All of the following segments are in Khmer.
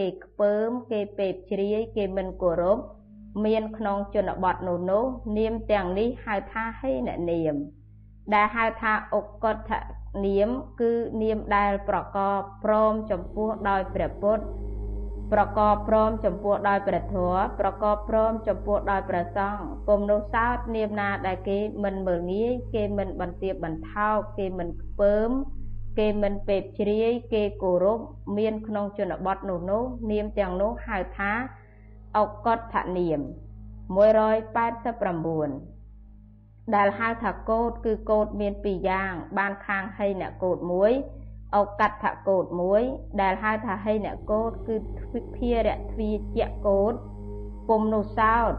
គេខ្ពើម គេពេបជ្រាយ គេមិនគោរពមានក្នុងជនបទនោះនោះនាមទាំងនេះហៅថាហេននាម ដែលហៅថាអុកតនាម គឺនាមដែលប្រកបព្រមចំពោះដោយព្រះពុទ្ធប្រកបព្រមចំពោះដោយព្រះធម៌ប្រកបព្រមចំពោះដោយព្រះសង្ឃគុំនោះសោតនាមណាដែលគេមិនមើលងាយគេមិនបន្ទាបបន្ថោកគេមិនខ្ពើម គេមិនពេបជ្រាយគេគោរពមានក្នុងជនបទនោះនោះនាមទាំងនោះហៅថាអុកតនាម189ដែលហៅថាកោតគឺកោតមានពីរយ៉ាង បានខាងហីអ្នកកោតមួយឱកាត់ថកោតមួយដែលហៅថាហីអ្នកកោតគឺភារៈទ្វាជាកោតពុំនោះសោត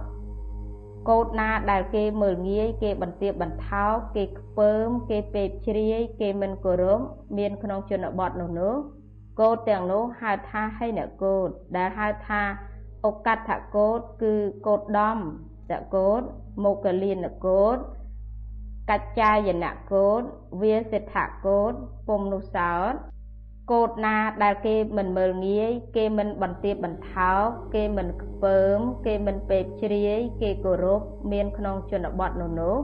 កោតណាដែលគេមើលងាយគេបន្ទាបបន្ថោកគេខ្ពើមគេពេបជ្រាយគេមិនគោរពមានក្នុងជនបទនោះនោះកោតទាំងនោះហៅថាហីអ្នកកោតដែលហៅថាឱកាត់ថកោតគឺកោតដំតកោតមកលៀនកោតកច្ចាយនកោតវាសិទ្ធកោតពុំនុសោត កោតណាដែលគេមិនមើលងាយ គេមិនបន្ទាបបន្ថោកគេមិនខ្ពើម គេមិនពេបជ្រាយ គេគោរពមានក្នុងជនបទនោះនោះ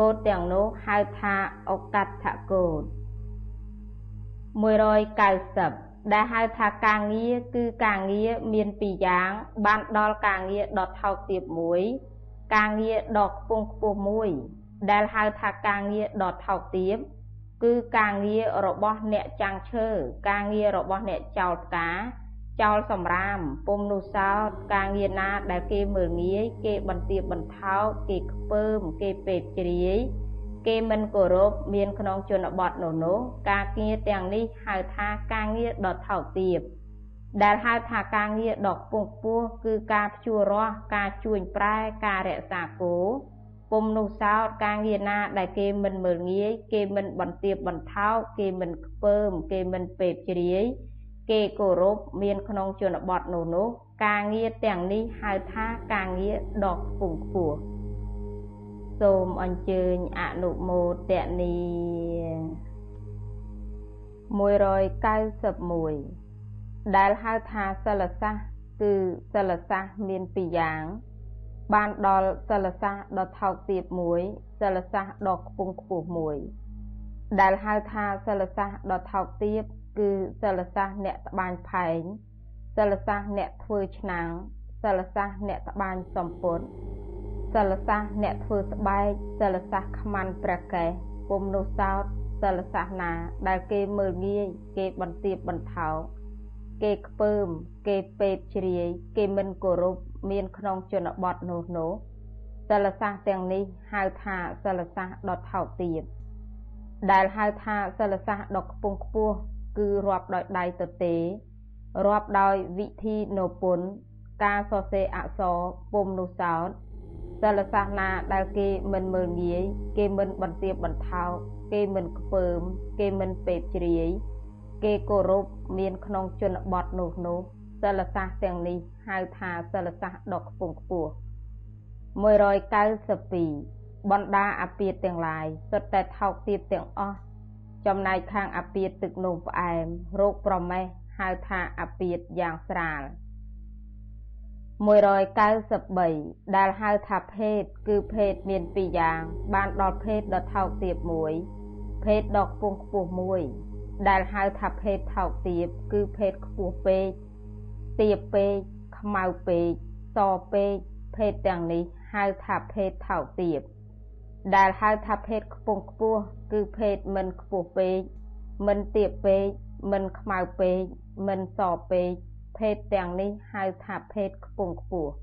កោតទាំងនោះហៅថាឱកាត់កោត190ដែលហៅថាការងារគឺការងារមានពីរយ៉ាង បានដល់ការងារដ៏ថោកទាបមួយ ការងារដ៏ខ្ពង់ខ្ពស់មួយ ដែលហៅថាការងារដ៏ថោកទាប គឺការងាររបស់អ្នកចាំងឈើការងាររបស់អ្នកចោលផ្កាចោលសម្រាមពុំនោះសោតការងារណាដែលគេមើលងាយគេបន្ទាបបន្ថោកគេខ្ពើមគេពេបជ្រាយគេមិនគោរពមានក្នុងជនបទនោះនោះការងារទាំងនេះហៅថាការងារដ៏ថោកទាបដែលហៅថាការងារដ៏ខ្ពង់ខ្ពស់គឺការភ្ជួររាស់ការជួញប្រែការរក្សាគោ ពុំនោះសោតការងារណាដែលគេមិនមើលងាយគេមិនបន្ទាបបន្ថោកគេមិនខ្ពើមគេមិនពេបជ្រាយគេគោរពមានក្នុងជនបទនោះនោះការងារទាំងនេះហៅថាការងារដ៏ខ្ពង់ខ្ពស់សូមអញ្ជើញអនុមោទនី191ដែលហៅថាសិលសាស្ត្រគឺសិលសាស្ត្រមានពីរយ៉ាង បានដល់សិលសាស្ត្រដ៏ថោកទាបមួយសិលសាស្ត្រដ៏ខ្ពង់ខ្ពស់មួយ ដែលហៅថាសិលសាស្ត្រដ៏ថោកទាបគឺសិលសាស្ត្រអ្នកត្បាញផែងសិលសាស្ត្រអ្នកធ្វើឆ្នាំងសិលសាស្ត្រអ្នកត្បាញសំពត់សិលសាស្ត្រអ្នកធ្វើស្បែកសិលសាស្ត្រខ្មាន់ព្រះកេសពុំនោះសោតសិលសាស្ត្រណាដែលគេមើលងាយគេបន្ទាបបន្ថោកគេខ្ពើមគេពេបជ្រាយគេមិនគោរព មានក្នុងជនបទនោះនោះសិលសាស្ត្រទាំងនេះហៅថាសិលសាស្ត្រដ៏ថោកទាបដែលហៅថាសិលសាស្ត្រដ៏ខ្ពង់ខ្ពស់គឺរាប់ដោយដៃទទេរាប់ដោយវិធីនោពុនការសរសេរអក្សរពុំនោះសោតសិលសាស្ត្រណាដែលគេមិនមើលងាយគេមិនបន្ទាបបន្ថោកគេមិនខ្ពើម គេមិនពេបជ្រាយ គេគោរពមានក្នុងជនបទនោះនោះ សិលសាស្ត្រទាំងនេះហៅថាសិលសាស្ត្រដ៏ខ្ពង់ខ្ពស់192បណ្ដាអាពាតទាំងឡាយសុទ្ធតែថោកទាបទាំងអស់ចំណែកខាងអាពាតទឹកនោមផ្អែមរោគប្រមេះហៅថាអាពាតយ៉ាងស្រាល193ដែលហៅថាភេទគឺភេទមានពីរយ៉ាង បានដល់ភេទដ៏ថោកទាបមួយភេទដ៏ខ្ពង់ខ្ពស់មួយ ដែលហៅថាភេទថោកទាបគឺភេទខ្ពស់ពេក ទាបពេកខ្មៅពេកសពេកភេទទាំងនេះហៅថាភេទថោកទាបដែលហៅថាភេទខ្ពង់ខ្ពស់គឺភេទមិនខ្ពស់ពេកមិនទាបពេកមិនខ្មៅពេកមិនសពេកភេទទាំងនេះហៅថាភេទខ្ពង់ខ្ពស់194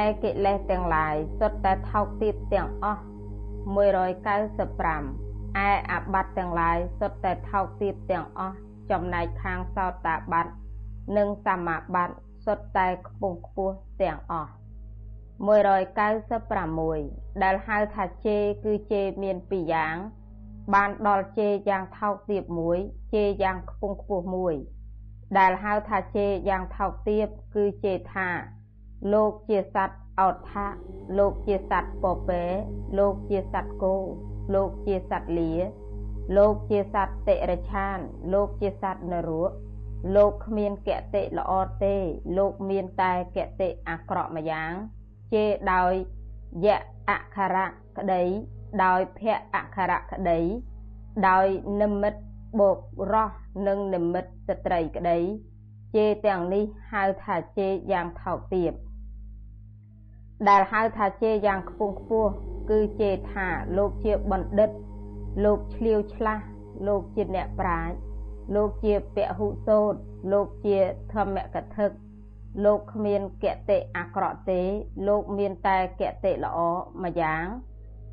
ឯកិលេសទាំងឡាយសុទ្ធតែថោកទាបទាំងអស់195 ឯអាបត្តិទាំងឡាយសុទ្ធតែថោកទាបទាំងអស់ចំណែកខាងសោតាបត្តិនិងសមាបត្តិសុទ្ធតែខ្ពង់ខ្ពស់ទាំងអស់196ដែលហៅថាជេគឺជេមានពីរយ៉ាង បានដល់ជេយ៉ាងថោកទាបមួយជេយ៉ាងខ្ពង់ខ្ពស់មួយ ដែលហៅថាជេយ៉ាងថោកទាបគឺជេថា លោកជាសត្វអោថៈលោកជាសត្វពពែលោកជាសត្វគោ លោកជាសត្វលា លោកជាសត្វតិរឆាន លោកជាសត្វនរកលោកគ្មានកតិល្អទេ លោកមានតែកតិអាក្រក់ម្យ៉ាងជេរដោយយៈអក្ខរៈក្តីដោយភៈអក្ខរៈក្តី ដោយនិមិត្តបុរសនិងនិមិត្តស្ត្រីក្តី ជេរទាំងនេះហៅថាជេរយ៉ាងថោកទាប ដែលហៅថាជេរយ៉ាងខ្ពង់ខ្ពស់គឺជេរថាលោកជាបណ្ឌិត លោកឆ្លៀវឆ្លាស់លោកជាអ្នកប្រាជ្ញលោកជាពហុសោតលោកជាធម្មកថាលោកគ្មានកតិអាក្រក់ទេ លោកមានតែកតិល្អមួយយ៉ាង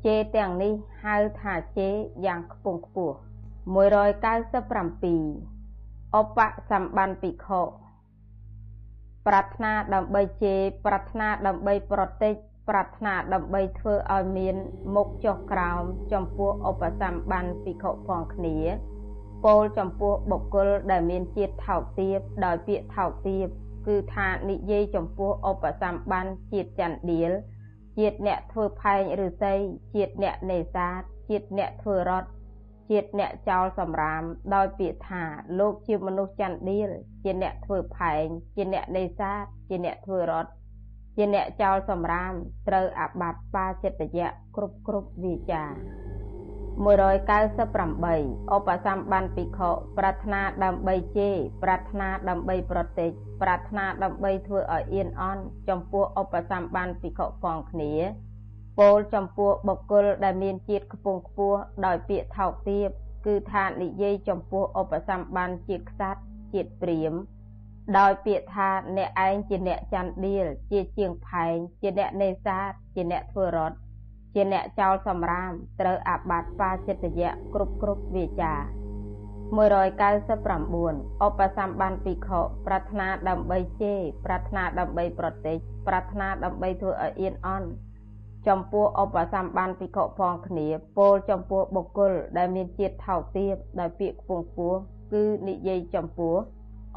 ជេរទាំងនេះហៅថាជេរយ៉ាងខ្ពង់ខ្ពស់197ឧបសម្បានភិក្ខុ ប្រាថ្នាដើម្បីជេរប្រាថ្នាដើម្បីប្រតិចប្រាថ្នាដើម្បីធ្វើឲ្យមានមុខចុះក្រោមចំពោះឧបសម្បានភិក្ខុផងគ្នាពោលចំពោះបុគ្គលដែលមានជាតិថោកទាបដោយពាក្យថោកទាបគឺថានិយាយចំពោះឧបសម្បានជាតិចន្ទដៀលជាតិអ្នកធ្វើផែងឫស្សីជាតិអ្នកនេសាទជាតិអ្នកធ្វើរត់ ជាតិអ្នកចោលសម្រាមដោយពាក្យថាលោកជាមនុស្សចន្ទដៀលជាអ្នកធ្វើផែងជាអ្នកនេសាទជាអ្នកធ្វើរត់ជាអ្នកចោលសម្រាមត្រូវអាបត្តិបាចិត្តយៈគ្រប់គ្រប់វាចា198ឧបសម្បានភិក្ខុប្រាថ្នាដើម្បីជេរប្រាថ្នាដើម្បីប្រតិចប្រាថ្នាដើម្បីធ្វើឲ្យអៀនអន់ចំពោះឧបសម្បានភិក្ខុផងគ្នា ពោលចំពោះបុគ្គលដែលមានជាតិខ្ពង់ខ្ពស់ដោយពាក្យថោកទាបគឺថានិយាយចំពោះឧបសម្បានជាតិខ្សាត់ជាតិព្រាមដោយពាក្យថាអ្នកឯងជាអ្នកច័ន្ទដៀលជាជាងផែងជាអ្នកនេសាទជាអ្នកធ្វើរត់ជាអ្នកចោលសម្រាមត្រូវអាបត្តិបាចិត្តយៈគ្រប់គ្រប់វាចា199ឧបសម្បានភិក្ខុប្រាថ្នាដើម្បីជេរប្រាថ្នាដើម្បីប្រតិចប្រាថ្នាដើម្បីធ្វើឲ្យអៀនអន់ ចំពោះឧបសម្បានភិក្ខុផងគ្នាពោលចំពោះបុគ្គលដែលមានជាតិថោកទាបដោយពាក្យខ្ពង់ខ្ពស់គឺនិយាយចំពោះ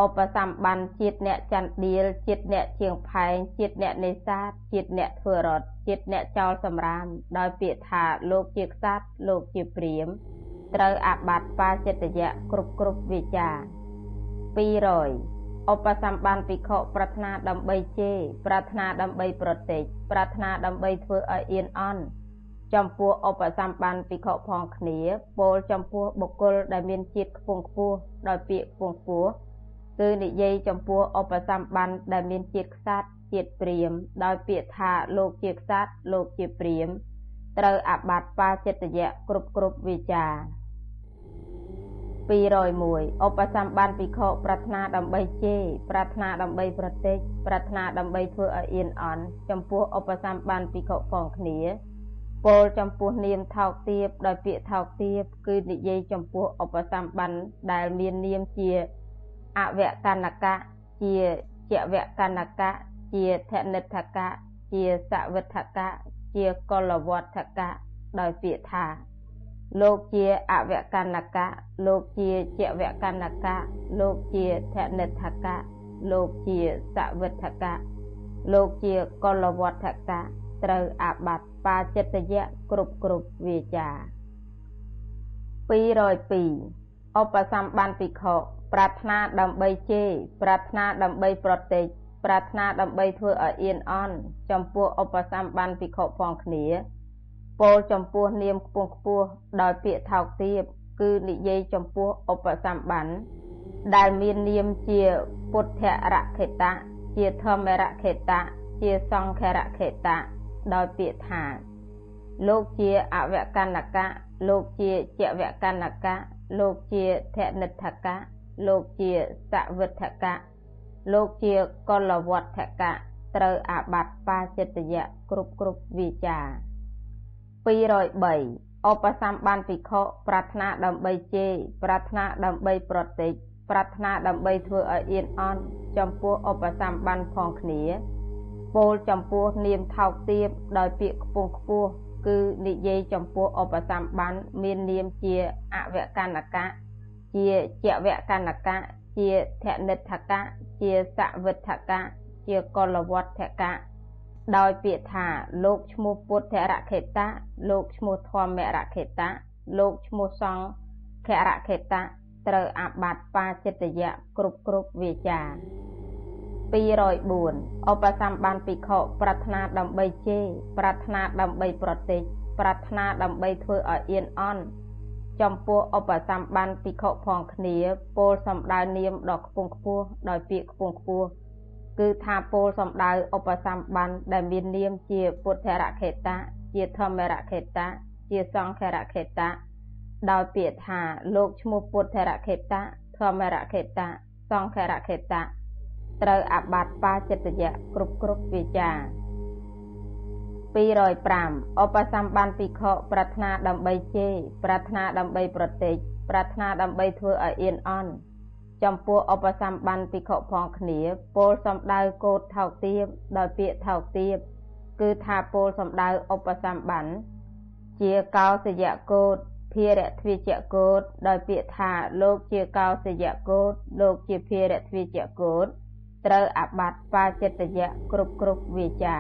ឧបសម្បានជាតិអ្នកចន្ទដៀលជាតិអ្នកជាងផែងជាតិអ្នកនេសាទជាតិអ្នកធ្វើរត់ជាតិអ្នកចោលសម្រាម ដោយពាក្យថាលោកជាក្សត្រលោកជាព្រាមត្រូវអាបត្តិបាចិត្តយៈគ្រប់គ្រប់វិចា200 ឧបសម្បានភិក្ខុប្រាថ្នាដើម្បីជេរប្រាថ្នាដើម្បីប្រតិចប្រាថ្នាដើម្បីធ្វើឲ្យអៀនអន់ចំពោះឧបសម្បានភិក្ខុផងគ្នាពោលចំពោះបុគ្គលដែលមានជាតិខ្ពង់ខ្ពស់ដោយពាក្យខ្ពង់ខ្ពស់គឺនិយាយចំពោះឧបសម្បានដែលមានជាតិខ្សាត់ជាតិព្រាមដោយពាក្យថាលោកជាខ្សាត់លោកជាព្រាមត្រូវអាបត្តិបាចិត្តយៈគ្រប់គ្រប់វិចា 201ឧបសម្បានភិក្ខុប្រាថ្នាដើម្បីជេរប្រាថ្នាដើម្បីប្រតិចប្រាថ្នាដើម្បីធ្វើឲ្យអៀនអន់ចំពោះឧបសម្បានភិក្ខុផងគ្នាពោលចំពោះនាមថោកទាបដោយពាក្យថោកទាបគឺនិយាយចំពោះឧបសម្បានដែលមាននាមជាអវកណ្ណកៈជាជវកណ្ណកៈជាធនិដ្ឋកៈជាសវិដ្ឋកៈជាកលវត្ថកៈដោយពាក្យថា លោកជាអវកណ្ណកៈលោកជាជវកណ្ណកៈលោកជាធនិដ្ឋកៈលោកជាសវិដ្ឋកៈលោកជាកលវត្ថកៈត្រូវអាបត្តិបាចិត្តយៈគ្រប់គ្រប់វាចា202ឧបសម្បានភិក្ខុប្រាថ្នាដើម្បីជេរប្រាថ្នាដើម្បីប្រតិចប្រាថ្នាដើម្បីធ្វើឲ្យអៀនអន់ចំពោះឧបសម្បានភិក្ខុផងគ្នា ពោលចំពោះនាមខ្ពស់ខ្ពស់ដោយពាក្យថោកទាបគឺនិយាយចំពោះឧបសម្បានដែលមាននាមជាពុទ្ធរខេតៈជាធម្មរខេតៈជាសង្ឃរខេតៈដោយពាក្យថា លោកជាអវកណ្ណកៈលោកជាជវកណ្ណកៈលោកជាធនិដ្ឋកៈលោកជាសវិទ្ធកៈលោកជាកលវត្ថកៈត្រូវអាបត្តិបាចិត្តយៈគ្រប់គ្រប់វិចា 203ឧបសម្បានភិក្ខុប្រាថ្នាដើម្បីជេរប្រាថ្នាដើម្បីប្រតិចប្រាថ្នាដើម្បីធ្វើឲ្យអៀនអន់ចំពោះឧបសម្បានផងគ្នាពោលចំពោះនាមថោកទាបដោយពាក្យខ្ពង់ខ្ពស់គឺនិយាយចំពោះឧបសម្បានមាននាមជាអវកណ្ណកៈជាជវកណ្ណកៈជាធនិដ្ឋកៈជាសវិដ្ឋកៈជាកលវត្ថកៈ ដោយពាក្យថាលោកឈ្មោះពុទ្ធរខេតៈលោកឈ្មោះធម្មរខេតៈលោកឈ្មោះសង្ឃខរខេតៈត្រូវអាបត្តិបាចិត្តយៈគ្រប់គ្រប់វាចា204ឧបសម្បានភិក្ខុប្រាថ្នាដើម្បីជេរប្រាថ្នាដើម្បីប្រតិចប្រាថ្នាដើម្បីធ្វើឲ្យអៀនអន់ចំពោះឧបសម្បានភិក្ខុផងគ្នាពោលសំដៅនាមដ៏ខ្ពង់ខ្ពស់ដោយពាក្យខ្ពង់ខ្ពស់ គឺថាពោលសំដៅឧបសម្បានដែលមាននាមជាពុទ្ធរខេតៈជាធម្មរខេតៈជាសង្ឃរខេតៈដោយពាក្យថាលោកឈ្មោះពុទ្ធរខេតៈធម្មរខេតៈសង្ឃរខេតៈត្រូវអាបត្តិបាចិត្តយៈគ្រប់គ្រប់វាចា205ឧបសម្បានភិក្ខុប្រាថ្នាដើម្បីជេរប្រាថ្នាដើម្បីប្រតិចប្រាថ្នាដើម្បីធ្វើឲ្យអៀនអន់ ចំពោះឧបសម្បានភិក្ខុផងគ្នាពោលសំដៅកោតថោកទាបដោយពាក្យថោកទាបគឺថាពោលសំដៅឧបសម្បានជាកោសយៈកោតភារទ្វិជ្ជកោតដោយពាក្យថាលោកជាកោសយៈកោតលោកជាភារទ្វិជ្ជកោតត្រូវអាបត្តិបាចិត្តយៈគ្រប់គ្រប់វាចា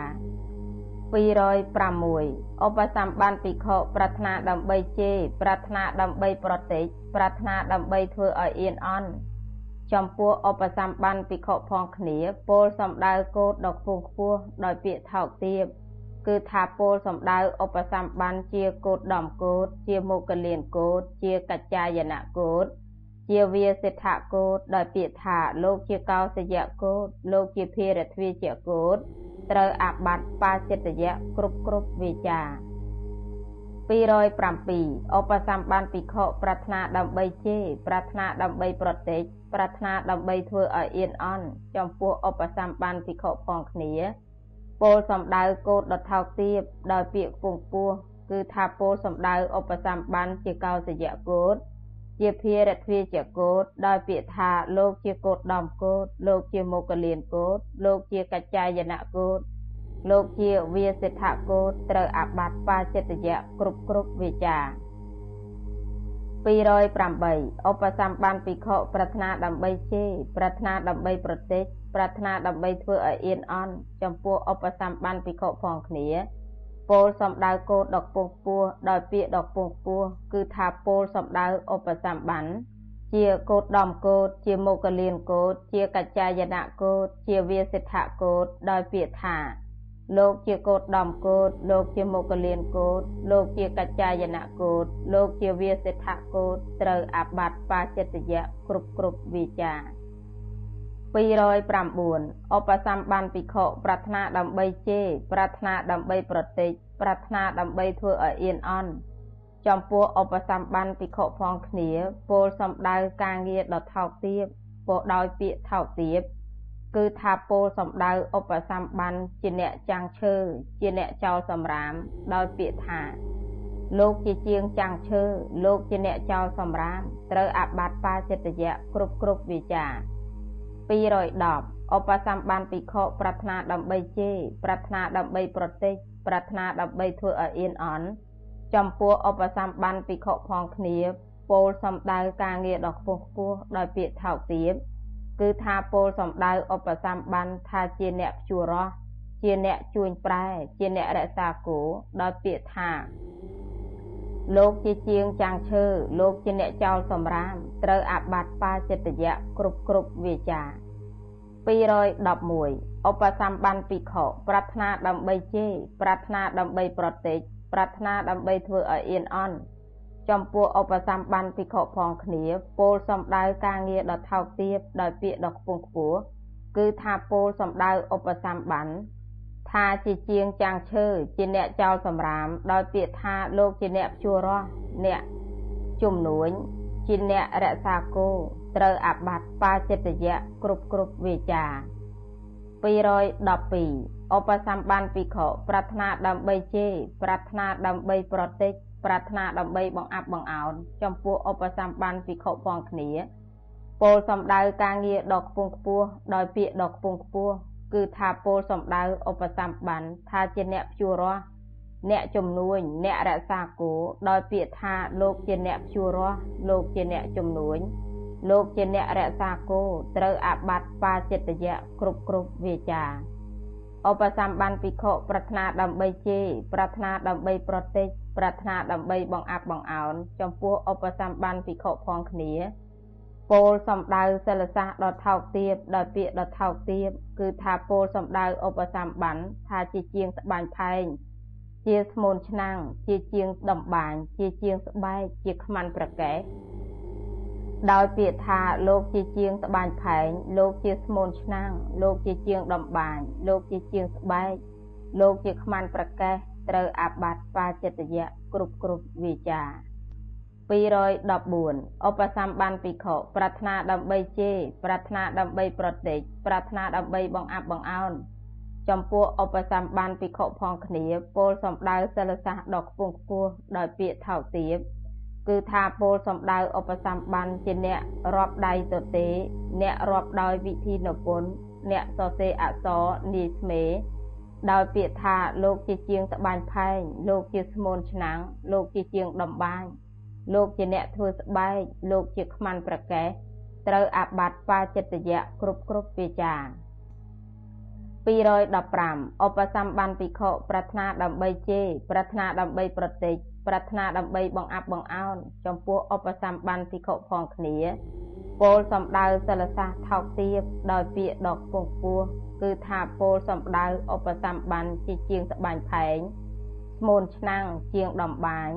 206ឧបសម្បានភិក្ខុប្រាថ្នាដើម្បីជេរប្រាថ្នាដើម្បីប្រតិចប្រាថ្នាដើម្បីធ្វើឲ្យអៀនអន់ ចំពោះឧបសម្បានភិក្ខុផងគ្នាពោលសំដៅកោតដ៏ខ្ពង់ខ្ពស់ដោយពាក្យថោកទាបគឺថាពោលសំដៅឧបសម្បានជាកោតដំកោតជាមុគលានកោតជាកច្ចាយនកោតជាវាសិទ្ធកោតដោយពាក្យថាលោកជាកោសយៈកោតលោកជាភារទ្វាជាកោតត្រូវអាបត្តិបាចិត្តយៈគ្រប់គ្រប់វាចា 207ឧបសម្បានភិក្ខុប្រាថ្នាដើម្បីជេរប្រាថ្នាដើម្បីប្រតិចប្រាថ្នាដើម្បីធ្វើឲ្យអៀនអន់ចំពោះឧបសម្បានភិក្ខុផងគ្នាពោលសំដៅកោតដថោកទៀបដោយពាក្យខ្ពង់ពោះគឺថាពោលសំដៅឧបសម្បានជាកោសយៈកោតជាភារទ្វាជាកោតដោយពាក្យថាលោកជាកោតដំកោតលោកជាមុគលានកោតលោកជាកច្ចាយនកោត លោកជាវាសិទ្ធកោតត្រូវអាបត្តិបាចិត្តយៈគ្រប់គ្រប់វាចា208ឧបសម្បានភិក្ខុប្រាថ្នាដើម្បីជេរប្រាថ្នាដើម្បីប្រតិចប្រាថ្នាដើម្បីធ្វើឲ្យអៀនអន់ចំពោះឧបសម្បានភិក្ខុផងគ្នាពោលសំដៅគោដកពងពោះដោយពាក្យដកពងពោះគឺថាពោលសំដៅឧបសម្បានជាកោតដំកោតជាមុគលានកោតជាកច្ចាយនកោតជាវាសិទ្ធកោតដោយពាក្យថា លោកជាកោតដំកោតលោកជាមុគលានកោតលោកជាកច្ចាយនកោតលោកជាវាសិទ្ធកោតត្រូវអាបត្តិបាចិត្តយៈគ្រប់គ្រប់វិចា209ឧបសម្បានភិក្ខុប្រាថ្នាដើម្បីជេរប្រាថ្នាដើម្បីប្រតិចប្រាថ្នាដើម្បីធ្វើឲ្យអៀនអន់ចំពោះឧបសម្បានភិក្ខុផងគ្នាពោលសំដៅការងារដ៏ថោកទាបពោលដោយពាក្យថោកទាប គឺថាពោលសំដៅឧបសម្បានជាអ្នកចាំងឈើជាអ្នកចោលសម្រាមដោយពាក្យថាលោកជាជាងចាំងឈើលោកជាអ្នកចោលសម្រាមត្រូវអាបត្តិបាចិត្តយៈគ្រប់គ្រប់វិចា210ឧបសម្បានភិក្ខុប្រាថ្នាដើម្បីជេរប្រាថ្នាដើម្បីប្រតិចប្រាថ្នាដើម្បីធ្វើឲ្យអៀនអន់ចំពោះឧបសម្បានភិក្ខុផងគ្នាពោលសំដៅការងារដ៏ខ្ពង់ខ្ពស់ដោយពាក្យថោកទាប គឺថាពោលសំដៅឧបសម្បានថាជាអ្នកព្យួររស់ជាអ្នកជួញប្រែ ជាអ្នករក្សាគោដោយពាក្យថា លោកជាជាងចាំងឈើលោកជាអ្នកចោលសម្រាម ត្រូវអាបត្តិបាចិត្តយៈគ្រប់គ្រប់វាចា211ឧបសម្បានភិក្ខុប្រាថ្នាដើម្បីជេរប្រាថ្នាដើម្បីប្រតិចប្រាថ្នាដើម្បីធ្វើឲ្យអៀនអន់ ចំពោះឧបសម្បានភិក្ខុផងគ្នាពោលសំដៅការងារដ៏ថោកទាបដោយពាក្យដ៏ខ្ពង់ខ្ពស់គឺថាពោលសំដៅឧបសម្បានថាជាជាងចាំងឈើជាអ្នកចោលសម្រាម ដោយពាក្យថាលោកជាអ្នកជួររស់អ្នកជំនួញជាអ្នករក្សាគោត្រូវអាបត្តិបាចិត្តយៈគ្រប់គ្រប់វាចា212ឧបសម្បានភិក្ខុប្រាថ្នាដើម្បីជេរប្រាថ្នាដើម្បីប្រតិច ប្រាថ្នាដើម្បីបង្អាប់បង្អោនចំពោះឧបសម្បានភិក្ខុផងគ្នាពោលសំដៅការងារដ៏ខ្ពង់ខ្ពស់ដោយពាក្យដ៏ខ្ពង់ខ្ពស់គឺថាពោលសំដៅឧបសម្បានថាជាអ្នកព្យួររស់អ្នកជំនួញអ្នករក្សាគោដោយពាក្យថាលោកជាអ្នកព្យួររស់លោកជាអ្នកជំនួញលោកជាអ្នករក្សាគោត្រូវអាបត្តិបាចិត្តយៈគ្រប់គ្រប់វាចាឧឧបសម្បានភិក្ខុប្រាថ្នាដើម្បីជេរប្រាថ្នាដើម្បីប្រតិច ប្រាថ្នាដើម្បីបង្អាប់បង្អោនចំពោះឧបសម្បានភិក្ខុផងគ្នាពោលសំដៅសិលសាសដ៏ថោកទាបដោយពាក្យដ៏ថោកទាបគឺថាពោលសំដៅឧបសម្បានថាជាជាងស្បាញ់ផែងជាស្មូនឆ្នាំងជាជាងដំបាញជាជាងស្បែកជាខ្មាន់ប្រកែកដោយពាក្យថាលោកជាជាងត្បាញផែងលោកជាស្មូនឆ្នាំងលោកជាជាងដំបាញលោកជាជាងស្បែកលោកជាខ្មាន់ប្រកេះ ត្រូវអាបត្តិបាចិត្តយៈគ្រប់គ្រប់វាចា214ឧបសម្បានភិក្ខុប្រាថ្នាដើម្បីជេរប្រាថ្នាដើម្បីប្រតិចប្រាថ្នាដើម្បីបង្អាប់បង្អោនចំពោះឧបសម្បានភិក្ខុផងគ្នាពោលសំដៅសិលសាសដ៏ខ្ពង់ខ្ពស់ដោយពាក្យថោកទាបគឺថាពោលសំដៅឧបសម្បានជាអ្នករាប់ដៃទទេ អ្នករាប់ដោយវិធីនពុនអ្នកសរសេរអក្សរនាយស្មេ ដោយពាក្យថាលោកជាជាងត្បាញផែងលោកជាស្មូនឆ្នាំងលោកជាជាងដំបាញលោកជាអ្នកធ្វើស្បែកលោកជាខ្មាន់ប្រកេះត្រូវអាបត្តិបាចិត្តយៈគ្រប់គ្រប់ពាចា215ឧបសម្បានភិក្ខុប្រាថ្នាដើម្បីជេរប្រាថ្នាដើម្បីប្រតិចប្រាថ្នាដើម្បីបង្អាប់បង្អោនចំពោះឧបសម្បានភិក្ខុផងគ្នាពោលសំដៅសិលសាសថោកទាបដោយពាក្យដ៏ខ្ពង់ខ្ពស់ គឺថាពោលសំដៅឧបសម្បានជាជាងត្បាញផែងស្មូនឆ្នាំងជាងដំបាញ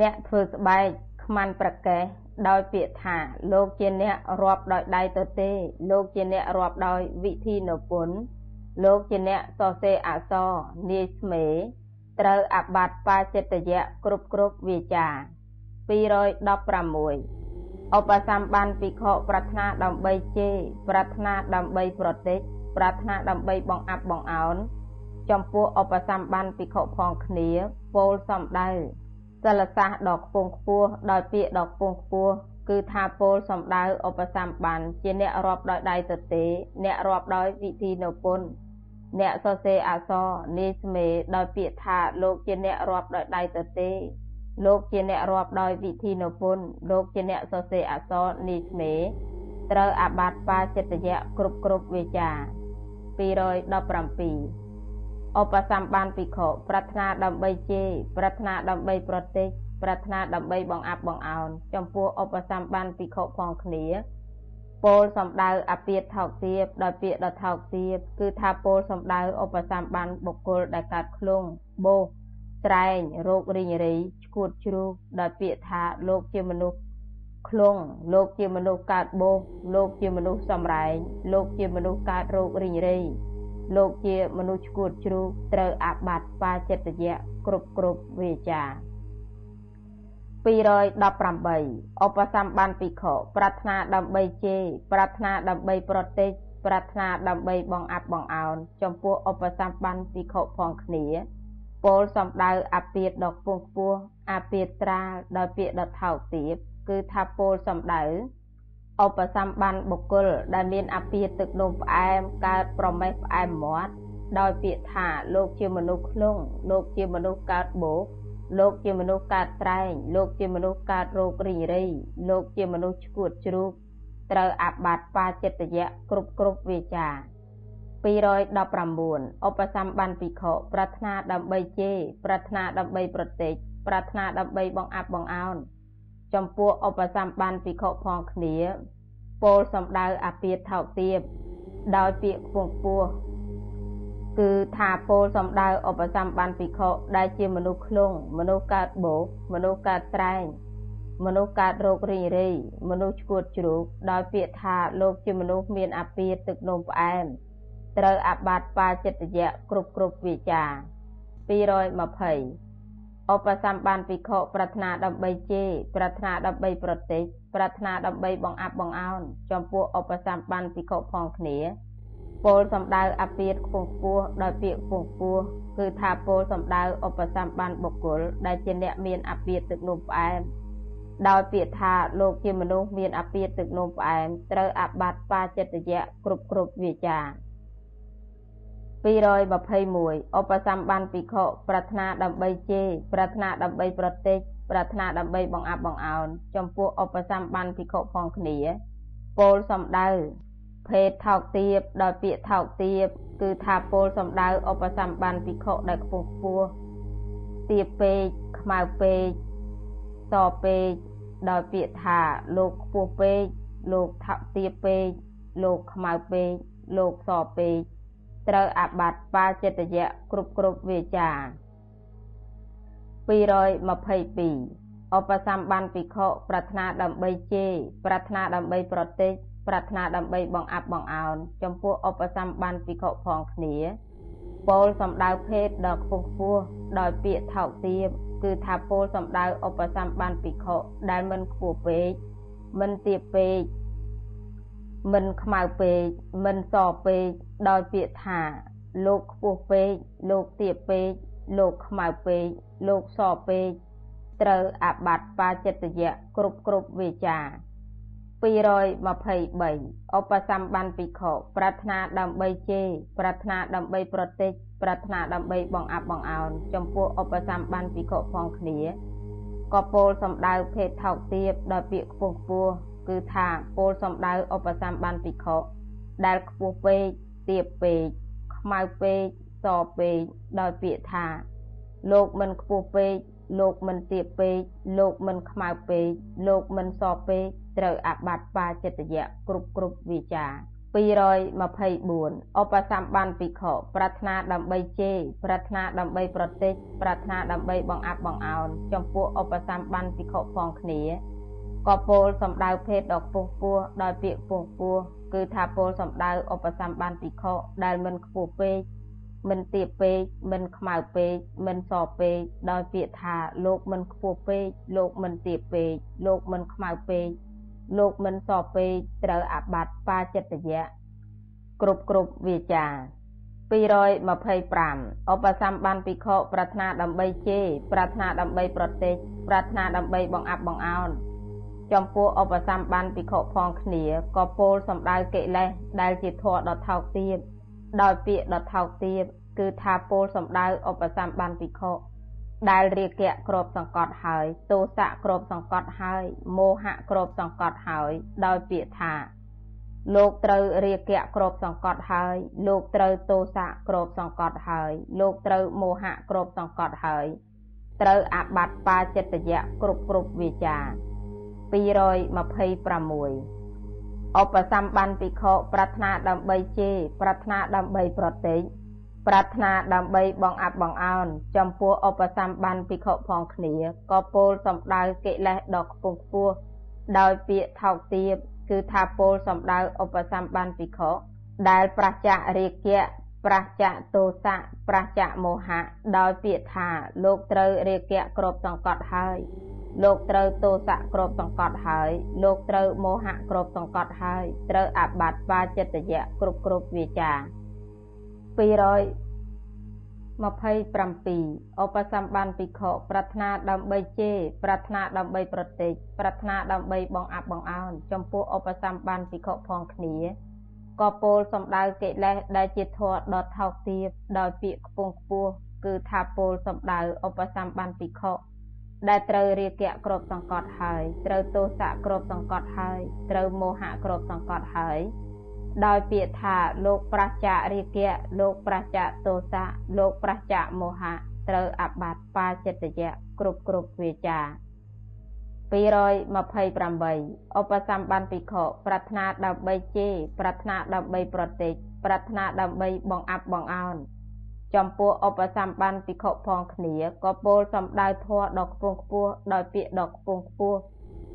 អ្នកធ្វើស្បែកខ្មាន់ប្រកេះដោយពាក្យថា លោកជាអ្នករាប់ដោយដៃទៅទេ លោកជាអ្នករាប់ដោយវិធីនពុនលោកជាអ្នកសរសេរអក្សរនាយស្មេត្រូវអបាត់បាចិត្តយៈគ្រប់គ្រប់វាចា216 ឧបសម្បានភិក្ខុប្រាថ្នាដើម្បីជេរប្រាថ្នាដើម្បីប្រតិចប្រាថ្នាដើម្បីបង្អាប់បង្អោនចំពោះឧបសម្បានភិក្ខុផងគ្នាពោលសំដៅសិលសាសដ៏ខ្ពង់ខ្ពស់ដោយពាក្យដ៏ខ្ពង់ខ្ពស់គឺថាពោលសំដៅឧបសម្បានជាអ្នករាប់ដោយដៃទទេ អ្នករាប់ដោយវិធីនៅពុនអ្នកសរសេរអក្សរនាយស្មេដោយពាក្យថាលោកជាអ្នករាប់ដោយដៃទទេ លោកជាអ្នករាប់ដោយវិធីនៅពុនលោកជាអ្នកសរសេរអក្សរនាយស្មេត្រូវអាបត្តិបាចិត្តយៈគ្រប់គ្រប់វាចា217ឧបសម្បានភិក្ខុប្រាថ្នាដើម្បីជេរប្រាថ្នាដើម្បីប្រតិចប្រាថ្នាដើម្បីបង្អាប់បង្អោនចំពោះឧបសម្បានភិក្ខុផងគ្នាពោលសំដៅអាពាតថោកទាបដោយពាក្យដ៏ថោកទាបគឺថាពោលសំដៅឧបសម្បានបុគ្គលដែលកើតឃ្លងបោសត្រែងរោគរីងរី ឈួតជ្រូកដោយពាក្យថាលោកជាមនុស្សឃ្លងលោកជាមនុស្សកើតបោសលោកជាមនុស្សសំរែងលោកជាមនុស្សកើតរោគរីងរីលោកជាមនុស្សឈួតជ្រូកត្រូវអាបត្តិបាចិត្តយៈគ្រប់គ្រប់វាចា218ឧបសម្បានភិក្ខុប្រាថ្នាដើម្បីជេរប្រាថ្នាដើម្បីប្រតិចប្រាថ្នាដើម្បីបង្អាប់បង្អោនចំពោះឧបសម្បានភិក្ខុផងគ្នា ពោលសំដៅអាពាតដ៏ខ្ពង់ខ្ពស់អាពាតត្រាលដោយពាក្យដ៏ថោកទាបគឺថាពោលសំដៅឧបសម្បានបុគ្គលដែលមានអាពាហ៍ទឹកនោមផ្អែមកើតប្រមេះផ្អែមមាត់ដោយពាក្យថាលោកជាមនុស្សឃ្លងលោកជាមនុស្សកើតបោកលោកជាមនុស្សកើតត្រែងលោកជាមនុស្សកើតរោគរីរីលោកជាមនុស្សឈួតជ្រូកត្រូវអាបត្តិបាចិត្តយៈគ្រប់គ្រប់វាចា 219ឧបសម្បានភិក្ខុ ប្រាថ្នាដើម្បីជេរប្រាថ្នាដើម្បីប្រតិចប្រាថ្នាដើម្បីបង្អាប់បង្អោនចំពោះឧបសម្បានភិក្ខុផងគ្នាពោលសំដៅអាពាធថោកទាបដោយពាក្យខ្ពង់ខ្ពស់គឺថាពោលសំដៅឧបសម្បានភិក្ខុដែលជាមនុស្សឃ្លងមនុស្សកើតបោកមនុស្សកើតត្រែងមនុស្សកើតរោគរីងរីមនុស្សឈួតជ្រូកដោយពាក្យថាលោកជាមនុស្សមានអាពាធទឹកនោមផ្អែម ត្រូវអាបត្តិបាចិត្តយៈគ្រប់គ្រប់វាចា220ឧបសម្បានភិក្ខុប្រាថ្នាដើម្បីជេរប្រាថ្នាដើម្បីប្រតិចប្រាថ្នាដើម្បីបង្អាប់បង្អោនចំពោះឧបសម្បានភិក្ខុផងគ្នាពោលសំដៅអាពាតខ្ពង់ខ្ពស់ដោយពាក្យខ្ពង់ខ្ពស់គឺថាពោលសំដៅឧបសម្បានបុគ្គលដែលជាអ្នកមានអាពាតទឹកនោមផ្អែមដោយពាក្យថាលោកជាមនុស្សមានអាពាតទឹកនោមផ្អែមត្រូវអាបត្តិបាចិត្តយៈគ្រប់គ្រប់វាចា 221ឧបសម្បានភិក្ខុប្រាថ្នាដើម្បីជេរប្រាថ្នាដើម្បីប្រតិចប្រាថ្នាដើម្បីបង្អាប់បង្អោនចំពោះឧបសម្បានភិក្ខុផងគ្នាពោលសំដៅភេទថោកទាបដោយពាក្យថោកទាបគឺថាពលសំដៅឧបសម្បានភិក្ខុដែលខ្ពស់ខ្ពស់ទាបពេកខ្មៅពេកសពេកដោយពាក្យថាលោកខ្ពស់ពេកលោកថោកទាបពេកលោកខ្មៅពេកលោកសពេក ត្រូវអាបត្តិបាចិត្តយៈគ្រប់គ្រប់វាចា222ឧបសម្បានភិក្ខុប្រាថ្នាដើម្បីជេរប្រាថ្នាដើម្បីប្រតិចប្រាថ្នាដើម្បីបង្អាប់បង្អោនចំពោះឧបសម្បានភិក្ខុផងគ្នាពោលសំដៅភេទដ៏ខ្ពស់ខ្ពស់ដោយពាក្យថោកទាបគឺថាពោលសំដៅឧបសម្បានភិក្ខុដែលមិនខ្ពស់ពេកមិនទាបពេក មិនខ្មៅពេកមិនសពេកដោយពាក្យថា លោកខ្ពស់ពេកលោកទាបពេកលោកខ្មៅពេកលោកសពេកត្រូវអាបត្តិបាចិត្តយៈគ្រប់គ្រប់វាចា223ឧបសម្បានភិក្ខុប្រាថ្នាដើម្បីជេរប្រាថ្នាដើម្បីប្រតិចប្រាថ្នាដើម្បីបង្អាប់បង្អោនចំពោះឧបសម្បានភិក្ខុផងគ្នាក៏ពោលសំដៅភេទថោកទាបដោយពាក្យខ្ពស់ខ្ពស់ គឺថាពោលសំដៅឧបសម្បានភិក្ខុដែលខ្ពស់ពេកទាបពេកខ្មៅពេកសពេកដោយពាក្យថា លោកមិនខ្ពស់ពេកលោកមិនទាបពេកលោកមិនខ្មៅពេកលោកមិនសពេកត្រូវអាបត្តិបាចិត្តយៈគ្រប់គ្រប់វិចា224ឧបសម្បានភិក្ខុប្រាថ្នាដើម្បីជេរប្រាថ្នាដើម្បីប្រតិចប្រាថ្នាដើម្បីបង្អាប់បង្អោនចំពោះឧបសម្បានភិក្ខុផងគ្នា ក៏ពោលសំដៅភេទដ៏ខ្ពស់ខ្ពស់ដោយពាក្យខ្ពស់ខ្ពស់គឺថាពោលសំដៅឧបសម្បានភិក្ខុដែលមិនខ្ពស់ពេកមិនទាបពេកមិនខ្មៅពេកមិនសពេកដោយពាក្យថាលោកមិនខ្ពស់ពេកលោកមិនទាបពេកលោកមិនខ្មៅពេកលោកមិនសពេកត្រូវអាបត្តិបាចិត្តយៈគ្រប់គ្រប់វាចា225ឧបសម្បានភិក្ខុប្រាថ្នាដើម្បីជេរប្រាថ្នាដើម្បីប្រតិចប្រាថ្នាដើម្បីបង្អាប់បង្អោន ចំពោះឧបសម្បានភិក្ខុផងគ្នាក៏ពោលសំដៅកិលេសដែលជាធម៌ដ៏ថោកទាបដោយពាក្យដ៏ថោកទាបគឺថាពោលសំដៅឧបសម្បានភិក្ខុដែលរាគៈគ្របសង្កត់ហើយទោសៈគ្របសង្កត់ហើយមោហៈគ្របសង្កត់ហើយដោយពាក្យថាលោកត្រូវរាគៈគ្របសង្កត់ហើយ លោកត្រូវទោសៈគ្របសង្កត់ហើយ លោកត្រូវមោហៈគ្របសង្កត់ហើយ ត្រូវអាបត្តិបាចិត្តយៈគ្រប់គ្រប់វាចា 226ឧបសម្បានភិក្ខុប្រាថ្នាដើម្បីជេរប្រាថ្នាដើម្បីប្រតិចប្រាថ្នាដើម្បីបងអាប់បងអោនចំពោះឧបសម្បានភិក្ខុផងគ្នាក៏ពោលសំដៅកិលេសដ៏ខ្ពង់ខ្ពស់ដោយពាក្យថោកទាបគឺថាពោលសំដៅឧបសម្បានភិក្ខុដែលប្រះចាករាគៈ ប្រះចាកទោសៈប្រះចាកមោហៈដោយពាក្យថាលោកត្រូវរាគៈគ្រប់សង្កត់ហើយ លោកត្រូវទោសៈគ្របសង្កត់ហើយ លោកត្រូវមោហៈគ្របសង្កត់ហើយត្រូវអាបត្តិបាចិត្តយៈគ្រប់គ្រប់វាចា227ឧបសម្បានភិក្ខុប្រាថ្នាដើម្បីជេរប្រាថ្នាដើម្បីប្រតិចប្រាថ្នាដើម្បីបងអាប់បងអោនចំពោះឧបសម្បានភិក្ខុផងគ្នា ក៏ពោលសំដៅកិលេសដែលជាធម៌ដ៏ថោកទាបដោយពាក្យខ្ពង់ខ្ពស់គឺថាពោលសំដៅឧបសម្បានភិក្ខុដែលត្រូវរាគៈគ្របសង្កត់ហើយត្រូវទោសៈគ្របសង្កត់ហើយត្រូវមោហៈគ្របសង្កត់ហើយដោយពាក្យថាលោកប្រះចាករាគៈលោកប្រះចាកទោសៈលោកប្រះចាកមោហៈត្រូវអបាតបាចិត្តយៈគ្រប់គ្រប់វាចា 228ឧបសម្បានភិក្ខុប្រាថ្នាដើម្បីជេរប្រាថ្នាដើម្បីប្រតិចប្រាថ្នាដើម្បីបងអាប់បងអោនចំពោះឧបសម្បានភិក្ខុផងគ្នាក៏ពោលសំដៅធម៌ដ៏ខ្ពង់ខ្ពស់ដោយពាក្យដ៏ខ្ពង់ខ្ពស់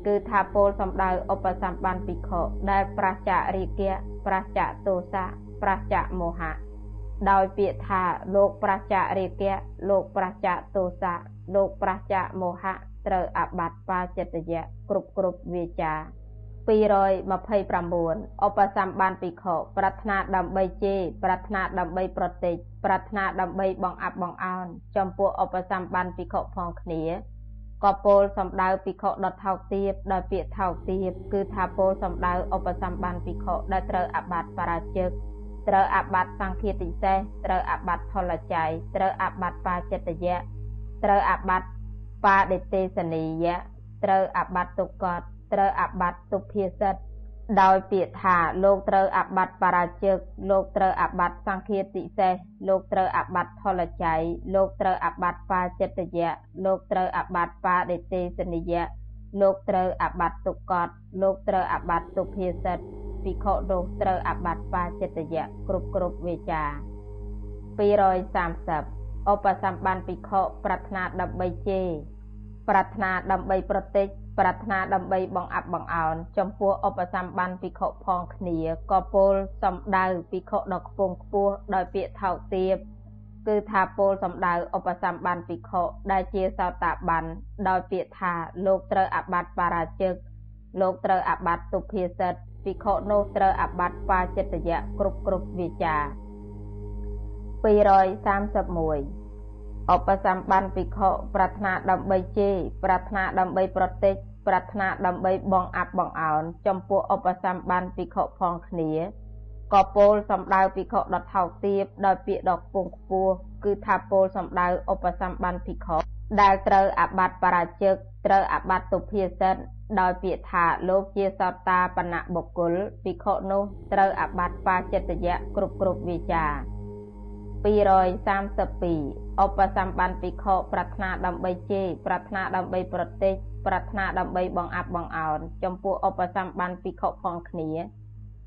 គឺថាពោលសំដៅឧបសម្បានភិក្ខុដែលប្រះចាករាគៈប្រះចាកទោសៈប្រះចាកមោហៈដោយពាក្យថាលោកប្រះចាករាគៈលោកប្រះចាកទោសៈលោកប្រះចាកមោហៈ ត្រូវអបត្តិបាចិត្តយៈគ្រប់គ្រប់វាចា229ឧបសម្បានភិក្ខុប្រាថ្នាដើម្បីជេរប្រាថ្នាដើម្បីប្រតិចប្រាថ្នាដើម្បីបងអាប់បងអោនចំពោះឧបសម្បានភិក្ខុផងគ្នាក៏ពោលសំដៅភិក្ខុដុតថោកទាបដោយពាក្យថោកទាបគឺថាពោលសំដៅឧបសម្បានភិក្ខុដែលត្រូវអបាតបរាជិកត្រូវអបាតសង្ឃាតិសេសត្រូវអបាតផលច័យត្រូវអបាតបាចិត្តយៈត្រូវអបាត បាដេទេសនីយៈត្រូវអបាតទុកតត្រូវអបាត់ទុភាសិតដោយពាក្យថាលោកត្រូវអាបត្តិបរាជឹកលោកត្រូវអាបត្តិសង្ឃាតិសេសលោកត្រូវអាបត្តិថលច័យលោកត្រូវអាបត្តិបាចិត្តយៈលោកត្រូវអាបត្តិបាដេទេសនិយៈលោកត្រូវអាបត្តិទុក្កតលោកត្រូវអាបត្តិទុភាសិតភិក្ខុនោះត្រូវអាបត្តិបាចិត្តយៈគ្រប់គ្រប់វេចា230 ឧបសម្បានភិក្ខុប្រាថ្នាដើម្បីជេរប្រាថ្នាដើម្បីប្រតិចប្រាថ្នាដើម្បីបង្អាប់បង្អោនចំពោះឧបសម្បានភិក្ខុផងគ្នាក៏ពោលសំដៅភិក្ខុដ៏ខ្ពង់ខ្ពស់ដោយពាក្យថោកទាបគឺថាពោលសំដៅឧបសម្បានភិក្ខុដែលជាសោតាបានដោយពាក្យថាលោកត្រូវអាបត្តិបរាជឹកលោកត្រូវអាបត្តិទុភាសិតភិក្ខុនោះត្រូវអាបត្តិបាចិត្តយៈគ្រប់គ្រប់វាចា 231ឧបសម្បានភិក្ខុប្រាថ្នាដើម្បីជេរប្រាថ្នាដើម្បីប្រតិចប្រាថ្នាដើម្បីបងអាប់បងអោនចំពោះឧបសម្បានភិក្ខុផងគ្នាក៏ពោលសំដៅភិក្ខុដថោកទាបដោយពាក្យដ៏ខ្ពង់ខ្ពស់គឺថាពោលសំដៅឧបសម្បានភិក្ខុដែលត្រូវអាបត្តិបរាជឹកត្រូវអាបត្តិទុភាសិតដោយពាក្យថាលោកជាសត្តាបណៈបុគ្គលភិក្ខុនោះត្រូវអាបត្តិបាចិត្តយៈគ្រប់គ្រប់វាចា 232ឧបសម្បានភិក្ខុប្រាថ្នាដើម្បីជេរប្រាថ្នាដើម្បីប្រតិចប្រាថ្នាដើម្បីបង្អាប់បង្អោនចំពោះឧបសម្បានភិក្ខុផងគ្នា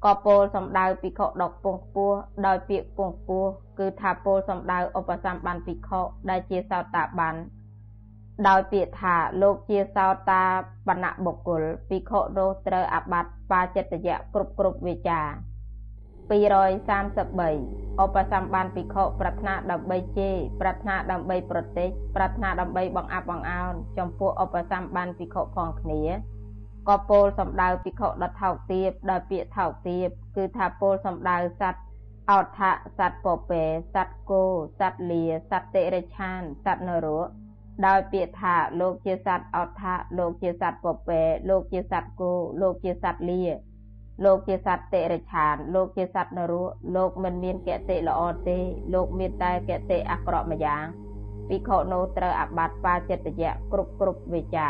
ក៏ពោលសំដៅភិក្ខុដកពងខ្ពស់ដោយពាក្យពងខ្ពស់គឺថាពោលសំដៅឧបសម្បានភិក្ខុដែលជាសោតាបានដោយពាក្យថាលោកជាសោតាបណ្ណបុគ្គលភិក្ខុនោះត្រូវអាបត្តិបាចិត្តយៈគ្រប់គ្រប់វាចា 233ឧបសម្បានភិក្ខុប្រាថ្នាដើម្បីជេរប្រាថ្នាដើម្បីប្រតិចប្រាថ្នាដើម្បីបង្អាប់បង្អោនចំពោះឧបសម្បានភិក្ខុផងគ្នាក៏ពោលសំដៅភិក្ខុដថោកទាបដោយពាក្យថោកទាបគឺថាពោលសំដៅសត្វអោថៈសត្វពពែសត្វគោសត្វលាសត្វតិរិឆានសត្វនរកដោយពាក្យថាលោកជាសត្វអោថៈលោកជាសត្វពពែលោកជាសត្វគោលោកជាសត្វលា លោកជាសត្វតិរិឆាន លោកជាសត្វនរោលោកមិនមានកតិល្អទេ លោកមានតែកតិអាក្រក់ម្យ៉ាងភិក្ខុនោះត្រូវអាបត្តិបាចិត្តយៈគ្រប់គ្រប់វិចា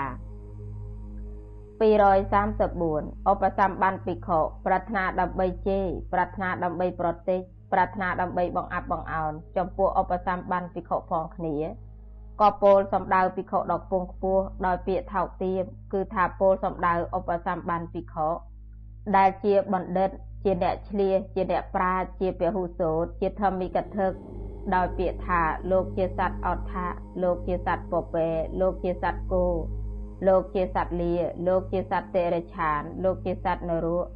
234ឧបសម្បានភិក្ខុប្រាថ្នាដើម្បីជេរប្រាថ្នាដើម្បីប្រតិចប្រាថ្នាដើម្បីបង្អាប់បង្អោនចំពោះឧបសម្បានភិក្ខុផងគ្នាក៏ពោលសំដៅភិក្ខុដ៏ខ្ពង់ខ្ពស់ដោយពាក្យថោកទាបគឺថាពោលសំដៅឧបសម្បានភិក្ខុ ដែលជាបណ្ឌិត ជាអ្នកឆ្លៀសជាអ្នកប្រាជ្ញជាពហុសោតជាធម្មិកថាដោយពាក្យថាលោកជាសត្វអត់ថាលោកជាសត្វពពែលោកជាសត្វគោលោកជាសត្វលាលោកជាសត្វតិរិឆាន លោកជាសត្វនរក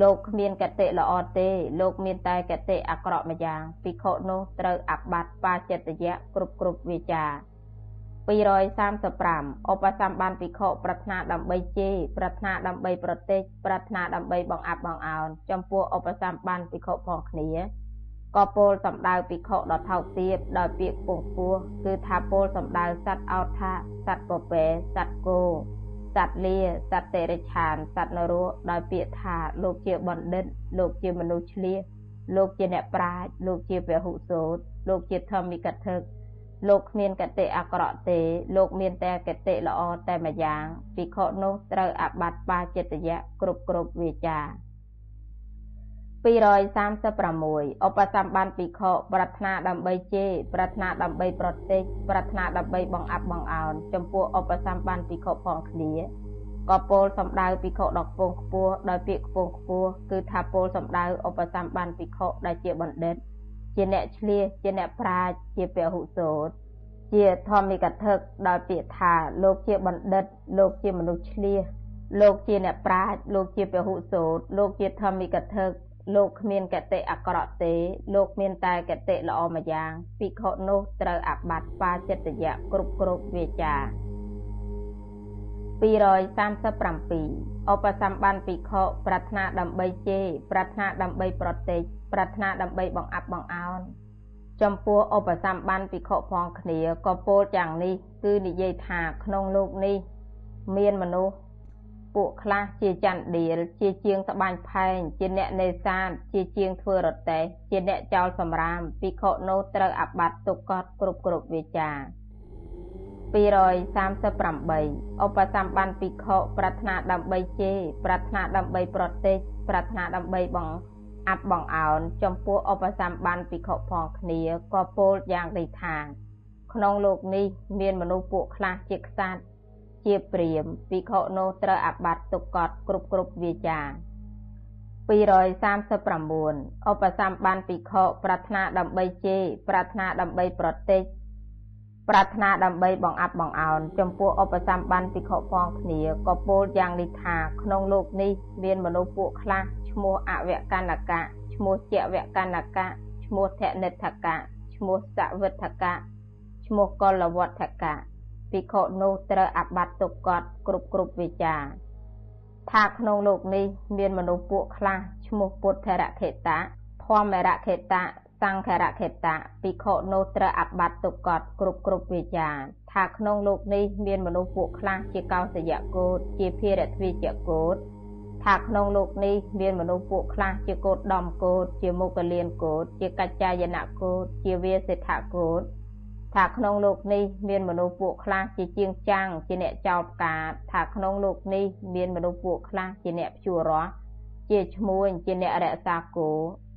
លោកគ្មានកតិល្អទេ លោកមានតែកតិអាក្រក់ម្យ៉ាងភិក្ខុនោះត្រូវអាបត្តិបាចិត្តយៈគ្រប់គ្រប់វាចា 235ឧបសម្បានភិក្ខុប្រាថ្នាដើម្បីជេរប្រាថ្នាដើម្បីប្រតិចប្រាថ្នាដើម្បីបង្អាប់បង្អោនចំពោះឧបសម្បានភិក្ខុផងគ្នាក៏ពោលសំដៅភិក្ខុដ៏ថោកទាបដោយពាក្យពងពោះគឺថាពោលសំដៅសត្វអោថាសត្វពពែសត្វគោសត្វលាសត្វតិរិឆានសត្វនរោដោយពាក្យថាលោកជាបណ្ឌិត លោកជាមនុស្សឆ្លៀសលោកជាអ្នកប្រាជ្ញលោកជាពហុសោតលោកជាធម្មិកថា លោកគ្មានកតិអាក្រក់ទេ លោកមានតែកតិល្អតែម្យ៉ាងភិក្ខុនោះត្រូវអាបត្តិបាចិត្តយៈគ្រប់គ្រប់វាចា236ឧបសម្បានភិក្ខុប្រាថ្នាដើម្បីជេរប្រាថ្នាដើម្បីប្រតិចប្រាថ្នាដើម្បីបង្អាប់បង្អោនចំពោះឧបសម្បានភិក្ខុផងគ្នាក៏ពោលសំដៅភិក្ខុដ៏ខ្ពង់ខ្ពស់ដោយពាក្យខ្ពង់ខ្ពស់គឺថាពោលសំដៅឧបសម្បានភិក្ខុដែលជាបណ្ឌិត ជាអ្នកឆ្លៀសជាអ្នកប្រាជ្ញជាពហុសោតជាធម្មិកថាដោយពាក្យថាលោកជាបណ្ឌិត លោកជាមនុស្សឆ្លៀសលោកជាអ្នកប្រាជ្ញលោកជាពហុសោតលោកជាធម្មិកថាលោកគ្មានកតិអាក្រក់ទេ លោកមានតែកតិល្អម្យ៉ាងភិក្ខុនោះត្រូវអាបត្តិបាចិត្តយៈគ្រប់គ្រប់វាចា 237ឧបសម្បានភិក្ខុប្រាថ្នាដើម្បីជេរប្រាថ្នាដើម្បីប្រតិចប្រាថ្នាដើម្បីបង្អាប់បង្អោនចំពោះឧបសម្បានភិក្ខុផងគ្នាក៏ពោលយ៉ាងនេះ គឺនិយាយថាក្នុងលោកនេះ មានមនុស្សពួកខ្លះជាចន្ទដៀលជាជាងត្បាញផែងជាអ្នកនេសាទជាជាងធ្វើរទេះជាអ្នកចោលសម្រាមភិក្ខុនោះត្រូវអាបត្តិទុកកត់គ្រប់គ្រប់វាចា 238ឧបសម្បានភិក្ខុប្រាថ្នាដើម្បីជេរប្រាថ្នាដើម្បីប្រទេសប្រាថ្នាដើម្បីបងអាប់បងអោនចំពោះឧបសម្បានភិក្ខុផងគ្នាក៏ពោលយ៉ាងនេះថាក្នុងលោកនេះមានមនុស្សពួកខ្លះជាខ្សាត់ជាព្រាមភិក្ខុនោះត្រូវអាបត្តិទុកកត់គ្រប់គ្រប់វាចា239ឧបសម្បានភិក្ខុប្រាថ្នាដើម្បីជេរប្រាថ្នាដើម្បីប្រទេស ប្រាថ្នាដើម្បីបងអាប់បងអោនចំពោះឧបសម្បានភិក្ខុផងគ្នាក៏ពោលយ៉ាងនេះថាក្នុងលោកនេះមានមនុស្សពួកខ្លះឈ្មោះអវកណ្ណកៈឈ្មោះជាវកណ្ណកៈឈ្មោះធនិដ្ឋកៈឈ្មោះសវិដ្ឋកៈឈ្មោះកលវត្ថកៈភិក្ខុនោះត្រូវអាបត្តិទុកកត់គ្រប់គ្រប់វិចាថាក្នុងលោកនេះមានមនុស្សពួកខ្លះឈ្មោះពុទ្ធរខេតៈធម្មរខេតៈ សង្ឃរខេតៈភិក្ខុនោះត្រូវអាបត្តិទុកកត់គ្រប់គ្រប់វិចាថាក្នុងលោកនេះមានមនុស្សពួកខ្លះជាកោសយកោតជាភារទ្វិជកោតថាក្នុងលោកនេះមានមនុស្សពួកខ្លះជាកោតដំកោតជាមុខលៀនកោតជាកច្ចាយនកោតជាវាសិដ្ឋកោតថាក្នុងលោកនេះមានមនុស្សពួកខ្លះជាជាងចាំងជាអ្នកចោលផ្កាថាក្នុងលោកនេះមានមនុស្សពួកខ្លះជាអ្នកភ្ជួររស់ជាឈ្មួញជាអ្នករក្សាគោ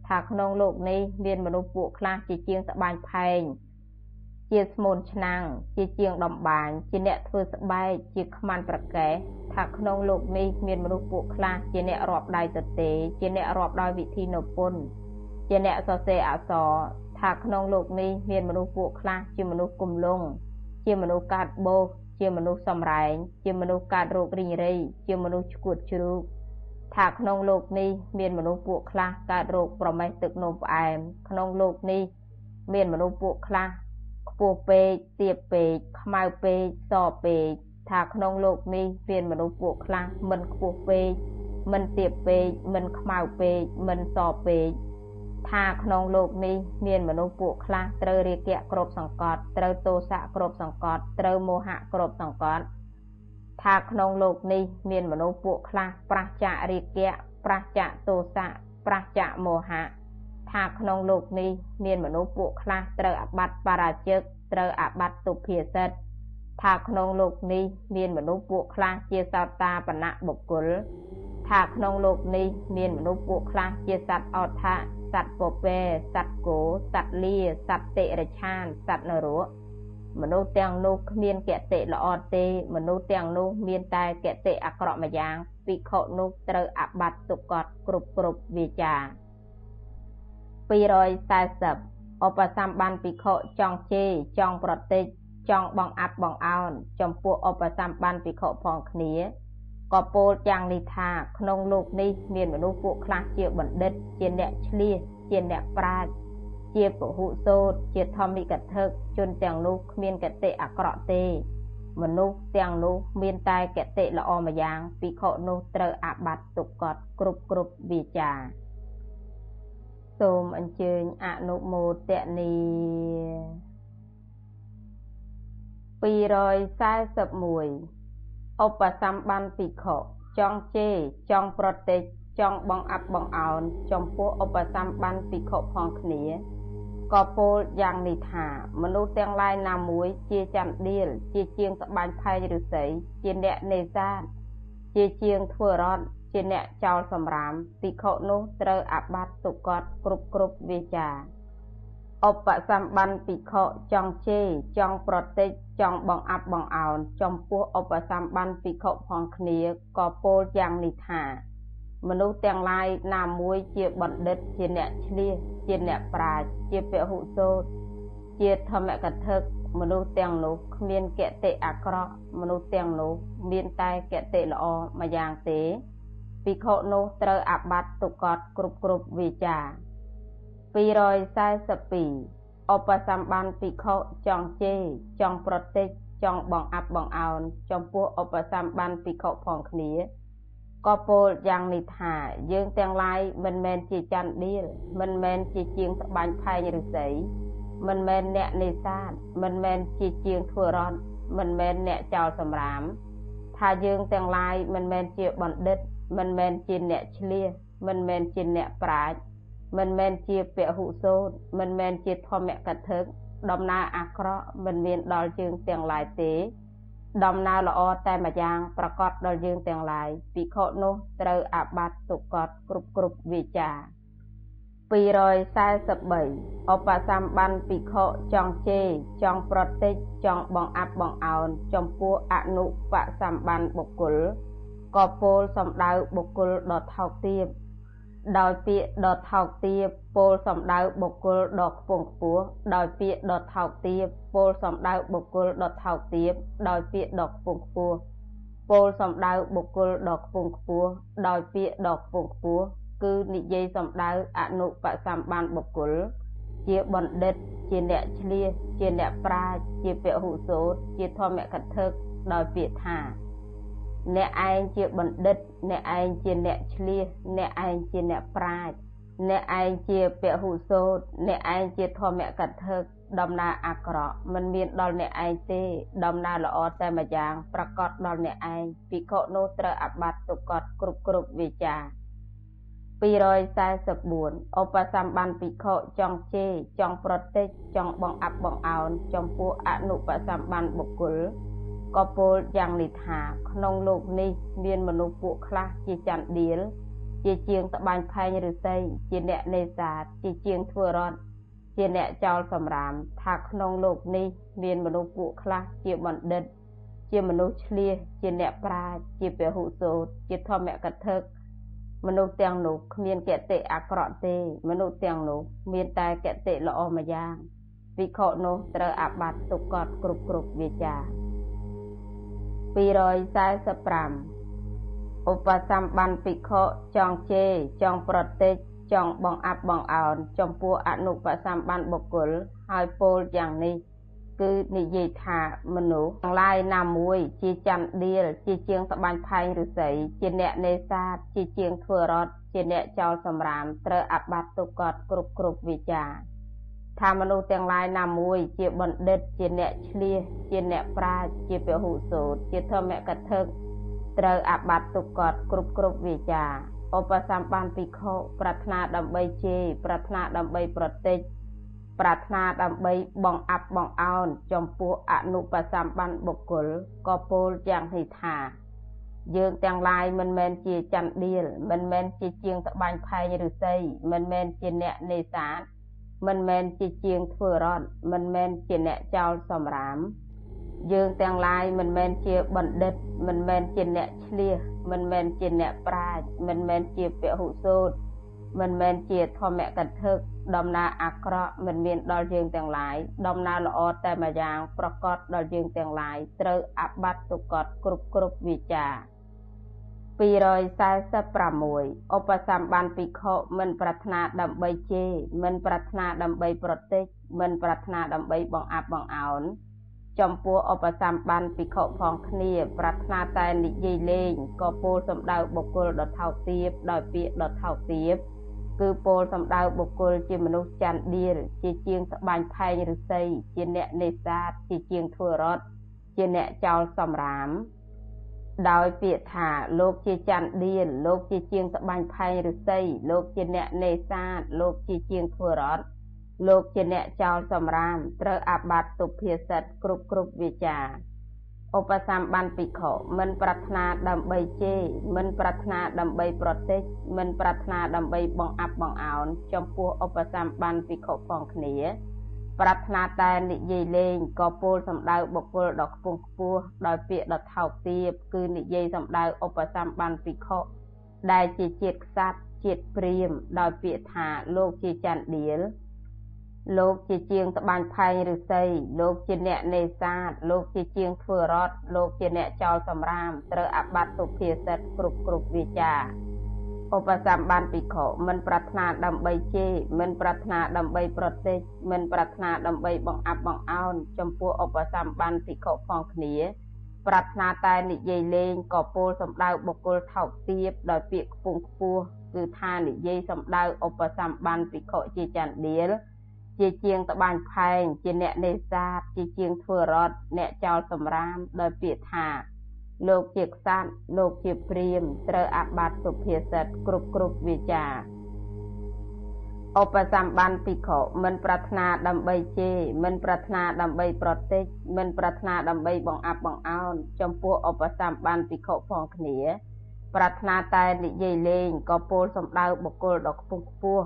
ថាក្នុងលោកនេះមានមនុស្សពួកខ្លះជាជាងស្បាញផែងជាស្មូនឆ្នាំងជាជាងដំបាន ជាអ្នកធ្វើស្បែកជាខ្មាន់ប្រកែថាក្នុងលោកនេះមានមនុស្សពួកខ្លះជាអ្នករាប់ដៃទទេ ជាអ្នករាប់ដោយវិធីនពុនជាអ្នកសរសេរអក្សរថាក្នុងលោកនេះមានមនុស្សពួកខ្លះជាមនុស្សគុំលងជាមនុស្សកាត់បោសជាមនុស្សសំរែង ជាមនុស្សកាត់រោគរីងរៃជាមនុស្សឈួតជ្រូក ថាក្នុងលោកនេះមានមនុស្សពួកខ្លះកើតរោគប្រមេះទឹកនោមផ្អែម ក្នុងលោកនេះ មានមនុស្សពួកខ្លះខ្ពស់ពេកទាបពេកខ្មៅពេកសពេកថាក្នុងលោកនេះមានមនុស្សពួកខ្លះមិនខ្ពស់ពេកមិនទាបពេកមិនខ្មៅពេកមិនសពេកថាក្នុងលោកនេះមានមនុស្សពួកខ្លះត្រូវរាគៈគ្រប់សង្កត់ត្រូវទោសៈគ្រប់សង្កត់ត្រូវមោហៈគ្រប់សង្កត់ ថាក្នុងលោកនេះមានមនុស្សពួកខ្លះប្រះចាករាគៈប្រះចាកទោសៈប្រះចាកមោហៈថាក្នុងលោកនេះមានមនុស្សពួកខ្លះត្រូវអបត្តិបរាជិកត្រូវអបត្តិទុភាសិតថាក្នុងលោកនេះមានមនុស្សពួកខ្លះជាសោតាបណៈបុគ្គលថាក្នុងលោកនេះមានមនុស្សពួកខ្លះជាសត្វអត់ថាសត្វពពែសត្វគោសត្វលាសត្វតិរឆានសត្វនរក មនុស្សទាំងនោះគ្មានកតិល្អទេ មនុស្សទាំងនោះមានតែកតិអាក្រក់មួយយ៉ាងភិក្ខុនោះត្រូវអបត្តិទុកតគ្រប់គ្រប់វាចា240ឧបសម្បានភិក្ខុចង់ជេរចង់ប្រតិចចង់បងអាប់បងអោនចំពោះឧបសម្បានភិក្ខុផងគ្នាក៏ពោលយ៉ាងនេះថាក្នុងលោកនេះមានមនុស្សពួកខ្លះជាបណ្ឌិត ជាអ្នកឆ្លៀសជាអ្នកប្រាជ្ញ ជាពហុសោតជាធម្មិកថឹកជនទាំងនោះគ្មានកតិអាក្រក់ទេ មនុស្សទាំងនោះមានតែកតិល្អម្យ៉ាងភិក្ខុនោះត្រូវអាបត្តិទុកកត់គ្រប់គ្រប់វាចាសូមអញ្ជើញអនុមោទនី241ឧបសម្បានភិក្ខុចង់ជេរចង់ប្រតិចចង់បងអាប់បងអោនចំពោះឧបសម្បានភិក្ខុផងគ្នា ក៏ពោលយ៉ាងនេះថា មនុស្សទាំងឡាយណាមួយជាចន្ទៀលជាជាងត្បាញផែងឫស្សីជាអ្នកនេសាទជាជាងធ្វើរត់ជាអ្នកចោលសម្រាមភិក្ខុនោះត្រូវអាបត្តិទុកតគ្រប់គ្រប់វាចាឧបសម្បានភិក្ខុចង់ជេរចង់ប្រតិចចង់បងអាប់បងអោនចំពោះឧបសម្បានភិក្ខុផងគ្នាក៏ពោលយ៉ាងនេះថា មនុស្សទាំងឡាយណាមួយជាបណ្ឌិតជាអ្នកឆ្លៀសជាអ្នកប្រាជ្ញជាពហុសូតជាធម្មកថាមនុស្សទាំងនោះគ្មានកតិអាក្រក់មនុស្សទាំងនោះមានតែកតិល្អមួយយ៉ាងទេភិក្ខុនោះត្រូវអាបត្តិទុកតគ្រប់គ្រប់វិចា242ឧបសម្បានភិក្ខុចង់ជេរចង់ប្រតិចចង់បងអាប់បងអោនចំពោះឧបសម្បានភិក្ខុផងគ្នា ក៏ពោលយ៉ាងនេះថាយើងទាំងឡាយមិនមែនជាចន្ទដៀលមិនមែនជាជាងត្បាញផែងឫស្សីមិនមែនអ្នកនេសាទមិនមែនជាជាងធ្វើរត់មិនមែនអ្នកចោលសម្រាម ថាយើងទាំងឡាយមិនមែនជាបណ្ឌិត មិនមែនជាអ្នកឆ្លៀសមិនមែនជាអ្នកប្រាជ្ញមិនមែនជាពហុសូតមិនមែនជាធម្មកថាដំណើរអាក្រក់មិនមានដល់យើងទាំងឡាយទេ ដំណើរល្អតែម្យ៉ាងប្រកបដល់យើងទាំងឡាយភិក្ខុនោះត្រូវអាបត្តិទុកតគ្រប់គ្រប់វាចា243ឧបសម្បានភិក្ខុចង់ជេរចង់ប្រតិចចង់បងអាប់បងអោនចំពោះអនុបសម្បានបុគ្គលក៏ពោលសំដៅបុគ្គលដ៏ថោកទាប ដោយពាក្យដ៏ថោកទាបពោលសំដៅបុគ្គលដ៏ខ្ពង់ខ្ពស់ដោយពាក្យដ៏ថោកទាបពោលសំដៅបុគ្គលដ៏ថោកទាបដោយពាក្យដ៏ខ្ពង់ខ្ពស់ពោលសំដៅបុគ្គលដ៏ខ្ពង់ខ្ពស់ដោយពាក្យដ៏ខ្ពង់ខ្ពស់គឺនិយាយសំដៅអនុបសម្បានបុគ្គល ជាបណ្ឌិត ជាអ្នកឆ្លៀសជាអ្នកប្រាជ្ញជាពហុសូត្រជាធម្មកថាដោយពាក្យថា អ្នកឯងជាបណ្ឌិត អ្នកឯងជាអ្នកឆ្លៀសអ្នកឯងជាអ្នកប្រាជ្ញអ្នកឯងជាពហុសូត្រអ្នកឯងជាធម្មកថាដំណើរអាក្រក់មិនមានដល់អ្នកឯងទេ ដំណើរល្អតែម្យ៉ាងប្រកបដល់អ្នកឯងភិក្ខុនោះត្រូវអបាត់ទុកតគ្រប់គ្រប់វិចា244ឧបសម្បានភិក្ខុចង់ជេរចង់ប្រតិចចង់បងអាប់បងអោនចំពោះអនុបសម្បានបុគ្គល ក៏ពោលយ៉ាងនេះថាក្នុងលោកនេះមានមនុស្សពួកខ្លះជាចន្ទដៀលជាជាងត្បាញផែងឫស្សីជាអ្នកនេសាទជាជាងធ្វើរត់ជាអ្នកចោលសម្រាម ថាក្នុងលោកនេះមានមនុស្សពួកខ្លះជាបណ្ឌិត ជាមនុស្សឆ្លៀសជាអ្នកប្រាជ្ញជាពហុសូត្រជាធម្មកថាមនុស្សទាំងនោះគ្មានកតិអាក្រក់ទេ មនុស្សទាំងនោះមានតែកតិល្អម្យ៉ាងវិខនោះត្រូវអាបត្តិទុកកត់គ្រប់គ្រប់វាចា 245ឧបសម្បានភិក្ខុចង់ជេរចង់ប្រតិចចង់បងអាប់បងអោនចំពោះអនុបសម្បានបុគ្គលហើយពោលយ៉ាងនេះគឺនិយាយថាមនុស្សទាំងឡាយណាមួយជាចន្ទដៀលជាជាងត្បាញផែងឫស្សីជាអ្នកនេសាទជាជាងធ្វើរត់ជាអ្នកចោលសម្រាមត្រូវអបាត់ទុកកត់គ្រប់គ្រប់វិចា ថាមនុស្សទាំងឡាយណាមួយ ជាបណ្ឌិត ជាអ្នកឆ្លៀសជាអ្នកប្រាជ្ញជាពហុសូត្រជាធម្មកថាត្រូវអាបត្តិទុកកត់គ្រប់គ្រប់វាចាឧបសម្បានភិក្ខុប្រាថ្នាដើម្បីជេរប្រាថ្នាដើម្បីប្រតិចប្រាថ្នាដើម្បីបងអាប់បងអោនចំពោះអនុបសម្បានបុគ្គលក៏ពោលយ៉ាងនេះថាយើងទាំងឡាយមិនមែនជាចន្ទដៀលមិនមែនជាជាងត្បាញផែងឫស្សីមិនមែនជាអ្នកនេសាទ មិនមែនជាជាងធ្វើរត់មិនមែនជាអ្នកចោលសម្រាម យើងទាំងឡាយមិនមែនជាបណ្ឌិត មិនមែនជាអ្នកឆ្លៀសមិនមែនជាអ្នកប្រាជ្ញមិនមែនជាពហុសូត្រមិនមែនជាធម្មកថាដំណើរអាក្រក់មិនមានដល់យើងទាំងឡាយដំណើរល្អតែម្យ៉ាងប្រកបដល់យើងទាំងឡាយត្រូវអបត្តិទុកតគ្រប់គ្រប់វិចា 246ឧបសម្បានភិក្ខុមិនប្រាថ្នាដើម្បីជេរមិនប្រាថ្នាដើម្បីប្រតិចមិនប្រាថ្នាដើម្បីបង្អាប់បង្អោនចំពោះឧបសម្បានភិក្ខុផងគ្នា ប្រាថ្នាតែនិយាយលេងក៏ពោលសំដៅបុគ្គលដ៏ថោកទាបដោយពាក្យដ៏ថោកទាបគឺពោលសំដៅបុគ្គលជាមនុស្សច័ន្ទដៀលជាជាងត្បាញផែងឫស្សីជាអ្នកនេសាទជាជាងធ្វើរត់ជាអ្នកចោលសម្រាម ដោយពាក្យថាលោកជាច័ន្ទដៀលលោកជាជាងត្បាញផែងឫស្សីលោកជាអ្នកនេសាទលោកជាជាងធ្វើរត់លោកជាអ្នកចោលសម្រាមត្រូវអាបត្តិទុភាសិតគ្រប់គ្រប់វាចាឧបសម្បានភិក្ខុមិនប្រាថ្នាដើម្បីជេរមិនប្រាថ្នាដើម្បីប្រតិចមិនប្រាថ្នាដើម្បីបង្អាប់បង្អោនចំពោះឧបសម្បានភិក្ខុផងគ្នា ប្រាថ្នាតែនិយាយលេងក៏ពោលសំដៅបុគ្គលដ៏ខ្ពង់ខ្ពស់ដោយពាក្យដ៏ថោកទាបគឺនិយាយសំដៅឧបសម្បានភិក្ខុដែលជាជាតិក្សត្រជាតិព្រាមដោយពាក្យថាលោកជាចន្ទដៀលលោកជាជាងត្បាញផែងឫស្សីលោកជាអ្នកនេសាទលោកជាជាងធ្វើរត់លោកជាអ្នកចោលសម្រាមត្រូវអាបត្តិសុភាសិតគ្រប់គ្រប់វាចា ឧបសម្បានភិក្ខុមិនប្រាថ្នាដើម្បីជេរមិនប្រាថ្នាដើម្បីប្រតិចមិនប្រាថ្នាដើម្បីបង្អាប់បង្អោនចំពោះឧបសម្បានភិក្ខុផងគ្នា ប្រាថ្នាតែនិយាយលេងក៏ពោលសំដៅបុគ្គលថោកទាបដោយពាក្យខ្ពង់ខ្ពស់គឺថានិយាយសំដៅឧបសម្បានភិក្ខុជាចន្ទដៀលជាជាងត្បាញផែងជាអ្នកនេសាទជាជាងធ្វើរត់អ្នកចោលសម្រាមដោយពាក្យថា លោកជាក្សត្រលោកជាព្រាមត្រូវអាបត្តិសុភាសិតគ្រប់គ្រប់វាចាឧបសម្បានភិក្ខុមិនប្រាថ្នាដើម្បីជេរមិនប្រាថ្នាដើម្បីប្រតិចមិនប្រាថ្នាដើម្បីបង្អាប់បង្អោនចំពោះឧបសម្បានភិក្ខុផងគ្នា ប្រាថ្នាតែនិយាយលេងក៏ពោលសំដៅបុគ្គលដ៏ខ្ពង់ខ្ពស់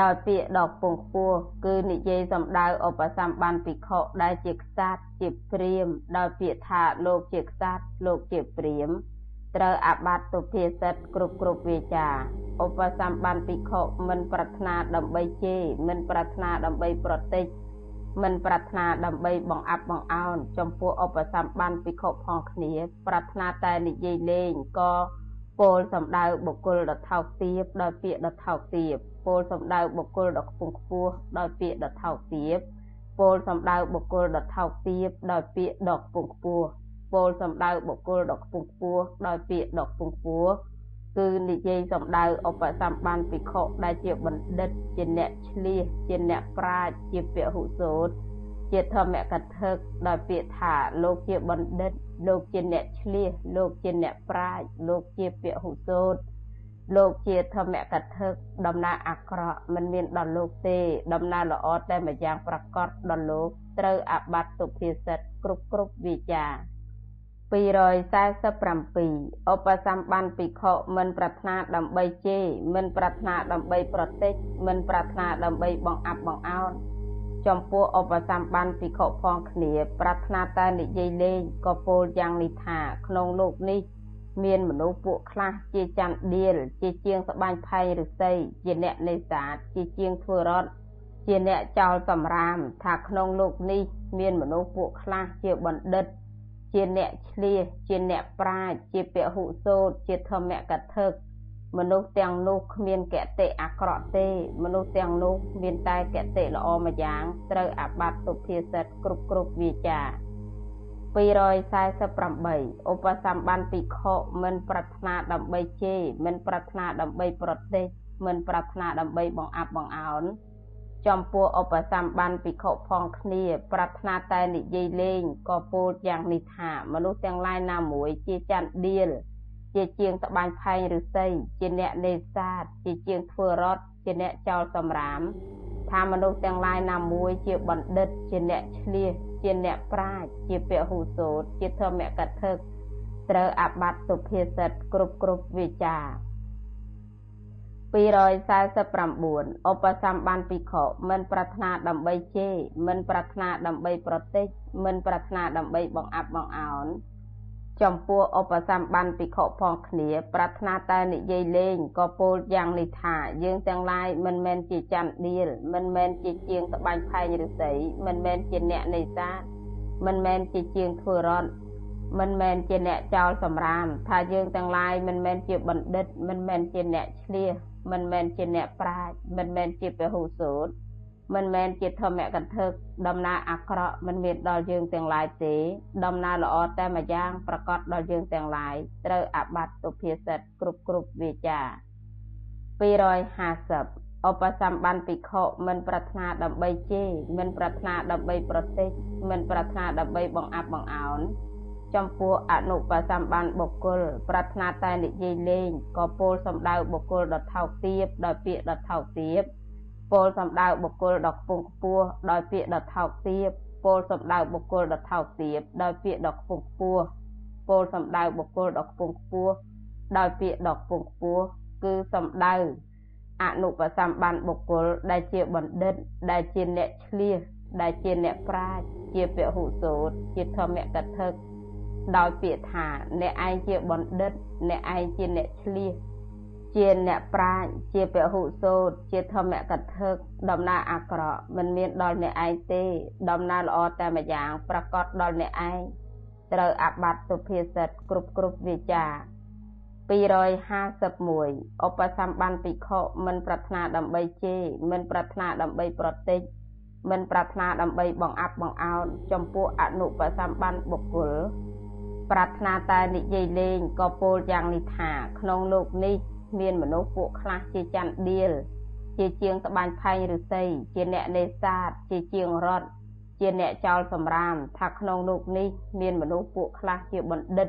ដោយពាក្យដ៏ខ្ពង់ខ្ពស់គឺនិយាយសំដៅឧបសម្បានភិក្ខុដែលជាក្សត្រជាព្រាហ្មណ៍ដោយពាក្យថាលោកជាក្សត្រលោកជាព្រាហ្មណ៍ត្រូវអាបត្តិទុភាសិតគ្រប់គ្រប់វាចាឧបសម្បានភិក្ខុមិនប្រាថ្នាដើម្បីជេរមិនប្រាថ្នាដើម្បីប្រតិចមិនប្រាថ្នាដើម្បីបង្អាប់បង្អោនចំពោះឧបសម្បានភិក្ខុផងគ្នា ប្រាថ្នាតែនិយាយលេងក៏ពោលសំដៅបុគ្គលដ៏ថោកទាបដោយពាក្យដ៏ថោកទាប ពោលសំដៅបុគ្គលដ៏ខ្ពង់ខ្ពស់ដោយពាក្យដ៏ថោកទាបពោលសំដៅបុគ្គលដ៏ថោកទាបដោយពាក្យដ៏ខ្ពង់ខ្ពស់ពោលសំដៅបុគ្គលដ៏ខ្ពង់ខ្ពស់ដោយពាក្យដ៏ខ្ពង់ខ្ពស់គឺនិយាយសំដៅឧបសម្បានភិក្ខុដែលជាបណ្ឌិតជាអ្នកឆ្លៀសជាអ្នកប្រាជ្ញជាពហុសូត្រជាធម្មកថាដោយពាក្យថាលោកជាបណ្ឌិត លោកជាអ្នកឆ្លៀសលោកជាអ្នកប្រាជ្ញលោកជាពហុសូត្រ លោកជាធម្មកថាដំណើរអាក្រក់មិនមានដល់លោកទេ ដំណើរល្អតែម្យ៉ាងប្រកបដល់លោកត្រូវអាបត្តិទុភាសិតគ្រប់គ្រប់វិជា247ឧបសម្បានភិក្ខុមិនប្រាថ្នាដើម្បីជេរមិនប្រាថ្នាដើម្បីប្រតិចមិនប្រាថ្នាដើម្បីបង្អាប់បង្អោនចំពោះឧបសម្បានភិក្ខុផងគ្នា ប្រាថ្នាតែនិយាយលេងក៏ពោលយ៉ាងនេះថាក្នុងលោកនេះ មានមនុស្សពួកខ្លះជាចន្ទដៀលជាជាងស្បាញ់ផែងឫស្សីជាអ្នកនេសាទជាជាងធ្វើរត់ជាអ្នកចោលសម្រាមថាក្នុងលោកនេះមានមនុស្សពួកខ្លះជាបណ្ឌិត ជាអ្នកឆ្លៀសជាអ្នកប្រាជ្ញជាពហុសូត្រជាធម្មកថាមនុស្សទាំងនោះគ្មានកតិអាក្រក់ទេ មនុស្សទាំងនោះមានតែកតិល្អមួយយ៉ាង ត្រូវអាបត្តិសុភាសិតគ្រប់គ្រប់វាចា 248ឧបសម្បានភិក្ខុមិនប្រាថ្នាដើម្បីជេរមិនប្រាថ្នាដើម្បីប្រទេសមិនប្រាថ្នាដើម្បីបង្អាប់បង្អោនចំពោះឧបសម្បានភិក្ខុផងគ្នា ប្រាថ្នាតែនិយាយលេងក៏ពោលយ៉ាងនេះថាមនុស្សទាំងឡាយណាមួយជាចន្ទដៀលជាជាងត្បាញផែងឫស្សីជាអ្នកនេសាទជាជាងធ្វើរត់ជាអ្នកចោលសម្រាមថាមនុស្សទាំងឡាយណាមួយជាបណ្ឌិតជាអ្នកឆ្លៀស ជាអ្នកប្រាជ្ញជាពហុសូត្រជាធម្មកថាត្រូវអាបត្តិសុភាសិតគ្រប់គ្រប់វិចា249ឧបសម្បានភិក្ខុមិនប្រាថ្នាដើម្បីជេរមិនប្រាថ្នាដើម្បីប្រតិចមិនប្រាថ្នាដើម្បីបង្អាប់បង្អោន ចំពោះឧបសម្បានភិក្ខុផងគ្នា ប្រាថ្នាតែនិយាយលេងក៏ពោលយ៉ាងនេះថា យើងទាំងឡាយមិនមែនជាចន្ទដៀលមិនមែនជាជាងត្បាញផែងឫស្សីមិនមែនជាអ្នកនេសាទមិនមែនជាជាងធ្វើរត់មិនមែនជាអ្នកចោលសម្រាម ថាយើងទាំងឡាយមិនមែនជាបណ្ឌិត មិនមែនជាអ្នកឆ្លៀសមិនមែនជាអ្នកប្រាជ្ញមិនមែនជាពហុសូត្រ មិនមែនជាធម្មកថាដំណើរអាក្រក់មិនមានដល់យើងទាំងឡាយទេដំណើរល្អតែម្យ៉ាងប្រកបដល់យើងទាំងឡាយត្រូវអាបត្តិទុភាសិតគ្រប់គ្រប់វាចា250ឧបសម្បានភិក្ខុមិនប្រាថ្នាដើម្បីជេរមិនប្រាថ្នាដើម្បីប្រតិចមិនប្រាថ្នាដើម្បីបង្អាប់បង្អោនចំពោះអនុបសម្បានបុគ្គល ប្រាថ្នាតែនិយាយលេងក៏ពោលសំដៅបុគ្គលដ៏ថោកទាបដោយពាក្យដ៏ថោកទាប ពោលសំដៅបុគ្គលដ៏ខ្ពង់ខ្ពស់ដោយពាក្យដ៏ថោកទាបពោលសំដៅបុគ្គលដ៏ថោកទាបដោយពាក្យដ៏ខ្ពង់ខ្ពស់ពោលសំដៅបុគ្គលដ៏ខ្ពង់ខ្ពស់ដោយពាក្យដ៏ខ្ពង់ខ្ពស់គឺសំដៅអនុបសម្បានបុគ្គលដែលជាបណ្ឌិត ដែលជាអ្នកឆ្លៀសដែលជាអ្នកប្រាជ្ញជាពហុសូត្រជាធម្មកថាដោយពាក្យថា អ្នកឯងជាបណ្ឌិត អ្នកឯងជាអ្នកឆ្លៀស ជាអ្នកប្រាជ្ញជាពហុសូត្រជាធម្មកថាដំណើរអាក្រក់មិនមានដល់អ្នកឯងទេ ដំណើរល្អតែម្យ៉ាងប្រកបដល់អ្នកឯងត្រូវអាបត្តិសុភាសិតគ្រប់គ្រប់វិចា251ឧបសម្បានភិក្ខុមិនប្រាថ្នាដើម្បីជេរមិនប្រាថ្នាដើម្បីប្រតិចមិនប្រាថ្នាដើម្បីបង្អាប់បង្អោនចំពោះអនុបសម្បានបុគ្គលប្រាថ្នាតែនិយាយលេងក៏ពោលយ៉ាងនេះថាក្នុងលោកនេះ មានមនុស្សពួកខ្លះជាចន្ទដៀលជាជាងត្បាញផែងឫស្សីជាអ្នកនេសាទជាជាងរត់ជាអ្នកចោលសម្រាមថាក្នុងលោកនេះមានមនុស្សពួកខ្លះជាបណ្ឌិត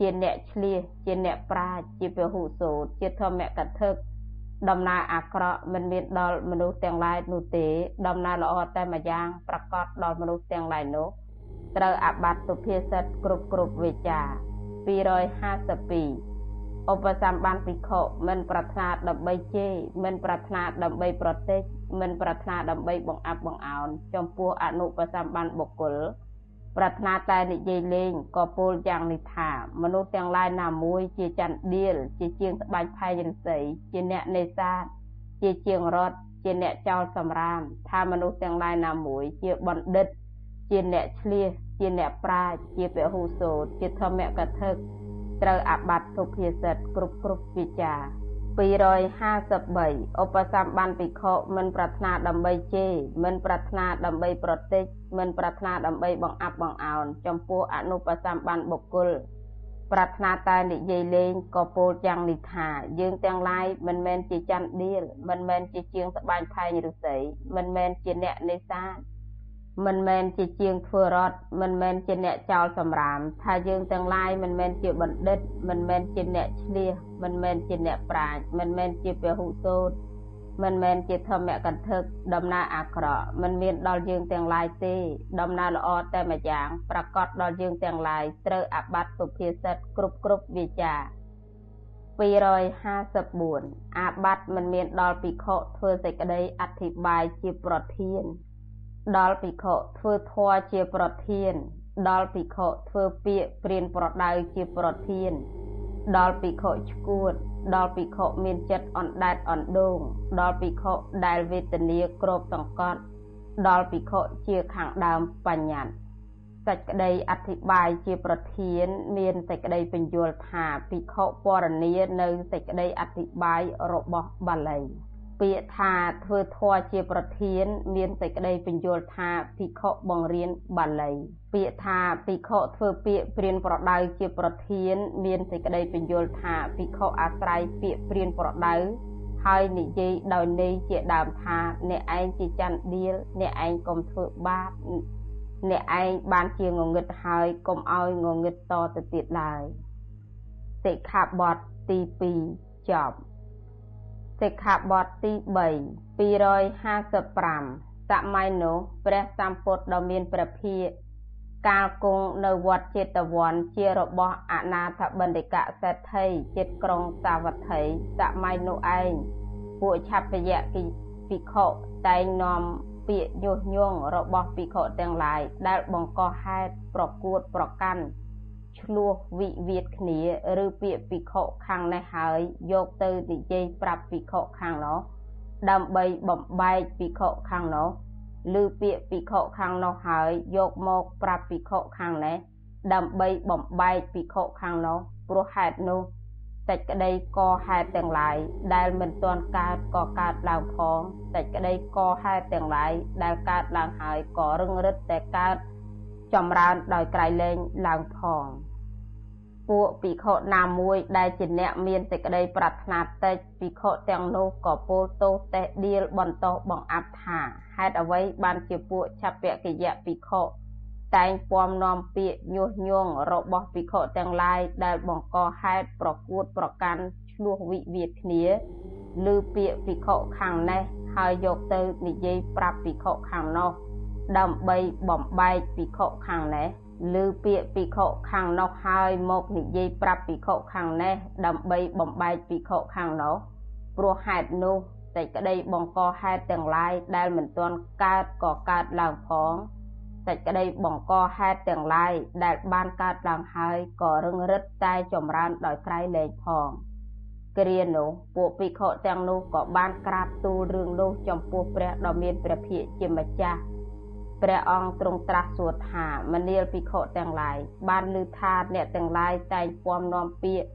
ជាអ្នកឆ្លៀសជាអ្នកប្រាជ្ញជាពហុសូត្រជាធម្មកថាដំណើរអាក្រក់មិនមានដល់មនុស្សទាំងឡាយនោះទេ ដំណើរល្អតែម្យ៉ាងប្រកបដល់មនុស្សទាំងឡាយនោះត្រូវអាបត្តិសុភាសិតគ្រប់គ្រប់វិចា252 ឧបសម្បានភិក្ខុមិនប្រាថ្នាដើម្បីជេរមិនប្រាថ្នាដើម្បីប្រតិចមិនប្រាថ្នាដើម្បីបង្អាប់បង្អោនចំពោះអនុបសម្បានបុគ្គលប្រាថ្នាតែនិយាយលេងក៏ពោលយ៉ាងនេះថាមនុស្សទាំងឡាយណាមួយជាចន្ទដៀលជាជាងត្បាញផែងរិស័យជាអ្នកនេសាទជាជាងរត់ជាអ្នកចោលសម្រាមថាមនុស្សទាំងឡាយណាមួយជាបណ្ឌិត ជាអ្នកឆ្លៀសជាអ្នកប្រាជ្ញជាពហុសោតជាធម្មកថា ត្រូវអាបត្តិសុភាសិតគ្រប់គ្រប់វិចា253ឧបសម្បានភិក្ខុមិនប្រាថ្នាដើម្បីជេរមិនប្រាថ្នាដើម្បីប្រតិចមិនប្រាថ្នាដើម្បីបង្អាប់បង្អោនចំពោះអនុបសម្បានបុគ្គលប្រាថ្នាតែនិយាយលេងក៏ពោលយ៉ាងនេះថាយើងទាំងឡាយមិនមែនជាច័ន្ទដៀលមិនមែនជាជាងត្បាញផែងឫស្សីមិនមែនជាអ្នកនេសាទ មិនមែនជាជាងធ្វើរត់មិនមែនជាអ្នកចោលសម្រាម ថាយើងទាំងឡាយមិនមែនជាបណ្ឌិត មិនមែនជាអ្នកឆ្លៀសមិនមែនជាអ្នកប្រាជ្ញមិនមែនជាពហុសូត្រមិនមែនជាធម្មកន្ធឹកដំណើរអាក្រក់មិនមានដល់យើងទាំងឡាយទេ ដំណើរល្អតែម្យ៉ាងប្រកាសដល់យើងទាំងឡាយត្រូវអាបត្តិសុភាសិតគ្រប់គ្រប់វាចា254អាបត្តិមិនមានដល់ភិក្ខុធ្វើសេចក្តីអធិប្បាយជាប្រធាន ដល់ភិក្ខុធ្វើធម៌ជាប្រធាន ដល់ភិក្ខុធ្វើពាក្យព្រានប្រដៅជាប្រធាន ដល់ភិក្ខុឈួត ដល់ភិក្ខុមានចិត្តអណ្ដែតអណ្ដូង ដល់ភិក្ខុដែលវេទនាក្របសង្កត់ ដល់ភិក្ខុជាខាងដើមបញ្ញត្តិសេចក្តីអធិប្បាយជាប្រធាន មានសេចក្តីបញ្យល់ថាភិក្ខុពរនីនៅសេចក្តីអធិប្បាយរបស់បាលី ពាក្យថាធ្វើធម៌ជាប្រធាន មានសេចក្តីពន្យល់ថាភិក្ខុបង្រៀនបាលី ពាក្យថាភិក្ខុធ្វើពាក្យព្រានប្រដៅជាប្រធាន មានសេចក្តីពន្យល់ថាភិក្ខុអាស្រ័យពាក្យព្រានប្រដៅហើយនិយាយដោយន័យជាដើមថា អ្នកឯងជាច័ន្ទដៀលអ្នកឯងកុំធ្វើបាបអ្នកឯងបានជាងងឹតហើយកុំឲ្យងងឹតតទៅទៀតឡើយសិក្ខាបទទី2ចប់ សិក្ខាបទទី3 255សម័យនោះព្រះសម្ពុទ្ធដ៏មានព្រះភិក្ខកាលគង់នៅវត្តចេតវ័នជារបស់អនាថបណ្ឌិកសេដ្ឋីចិត្តក្រុងសាវត្ថីសម័យនោះឯងពួកឆាប់យៈគិភិក្ខុតែងនាំពាក្យញុះញង់របស់ភិក្ខុទាំងឡាយដែលបង្កហេតុប្រកួតប្រកាន់ ឆ្លោះវិវាទគ្នា ឬពាក្យភិក្ខុខាងនេះហើយយកទៅនិយាយប្រាប់ភិក្ខុខាងនោះដើម្បីបំបែកភិក្ខុខាងនោះឬពាក្យភិក្ខុខាងនោះហើយយកមកប្រាប់ភិក្ខុខាងនេះដើម្បីបំបែកភិក្ខុខាងនោះព្រោះហេតុនោះសេចក្តីកហេតុទាំងឡាយដែលមិនទាន់កើតក៏កើតឡើងផងសេចក្តីកហេតុទាំងឡាយដែលកើតឡើងហើយក៏រឹងរិតតែកើតចម្រើនដោយក្រៃលែងឡើងផង ពួកភិក្ខុណាមួយដែលជាអ្នកមានសេចក្តីប្រាថ្នាតិចភិក្ខុទាំងនោះក៏ពោលទោសតេះដៀលបន្តបង្អាប់ថាហេតុអ្វីបានជាពួកឆពកិយៈភិក្ខុតែងពំនាំពាក្យញុះញង់របស់ភិក្ខុទាំងឡាយដែលបង្កហេតុប្រកួតប្រកាន់ឆ្លោះវិវាទគ្នាឬពាក្យភិក្ខុខាងនេះហើយយកទៅនិយាយប្រាប់ភិក្ខុខាងនោះដើម្បីបំបែកភិក្ខុខាងនេះ ឬពាក្យភិក្ខុខាងនោះហើយមកនិយាយប្រាប់ភិក្ខុខាងនេះដើម្បីបំបែកភិក្ខុខាងនោះព្រោះហេតុនោះសេចក្តីបង្កហេតុទាំងឡាយដែលមិនទាន់កើតក៏កើតឡើងផងសេចក្តីបង្កហេតុទាំងឡាយដែលបានកើតឡើងហើយក៏រឹងរិតតែចម្រើនដោយក្រៃលែងផងគ្រានោះពួកភិក្ខុទាំងនោះក៏បានក្រាបទូលរឿងនោះចំពោះព្រះដ៏មានព្រះភិក្ខជាម្ចាស់ ព្រះអង្គទ្រង់ត្រាស់សួរថាមនាលភិក្ខុទាំងឡាយបានឮថាអ្នកទាំងឡាយតែងពំនាំពាក្យ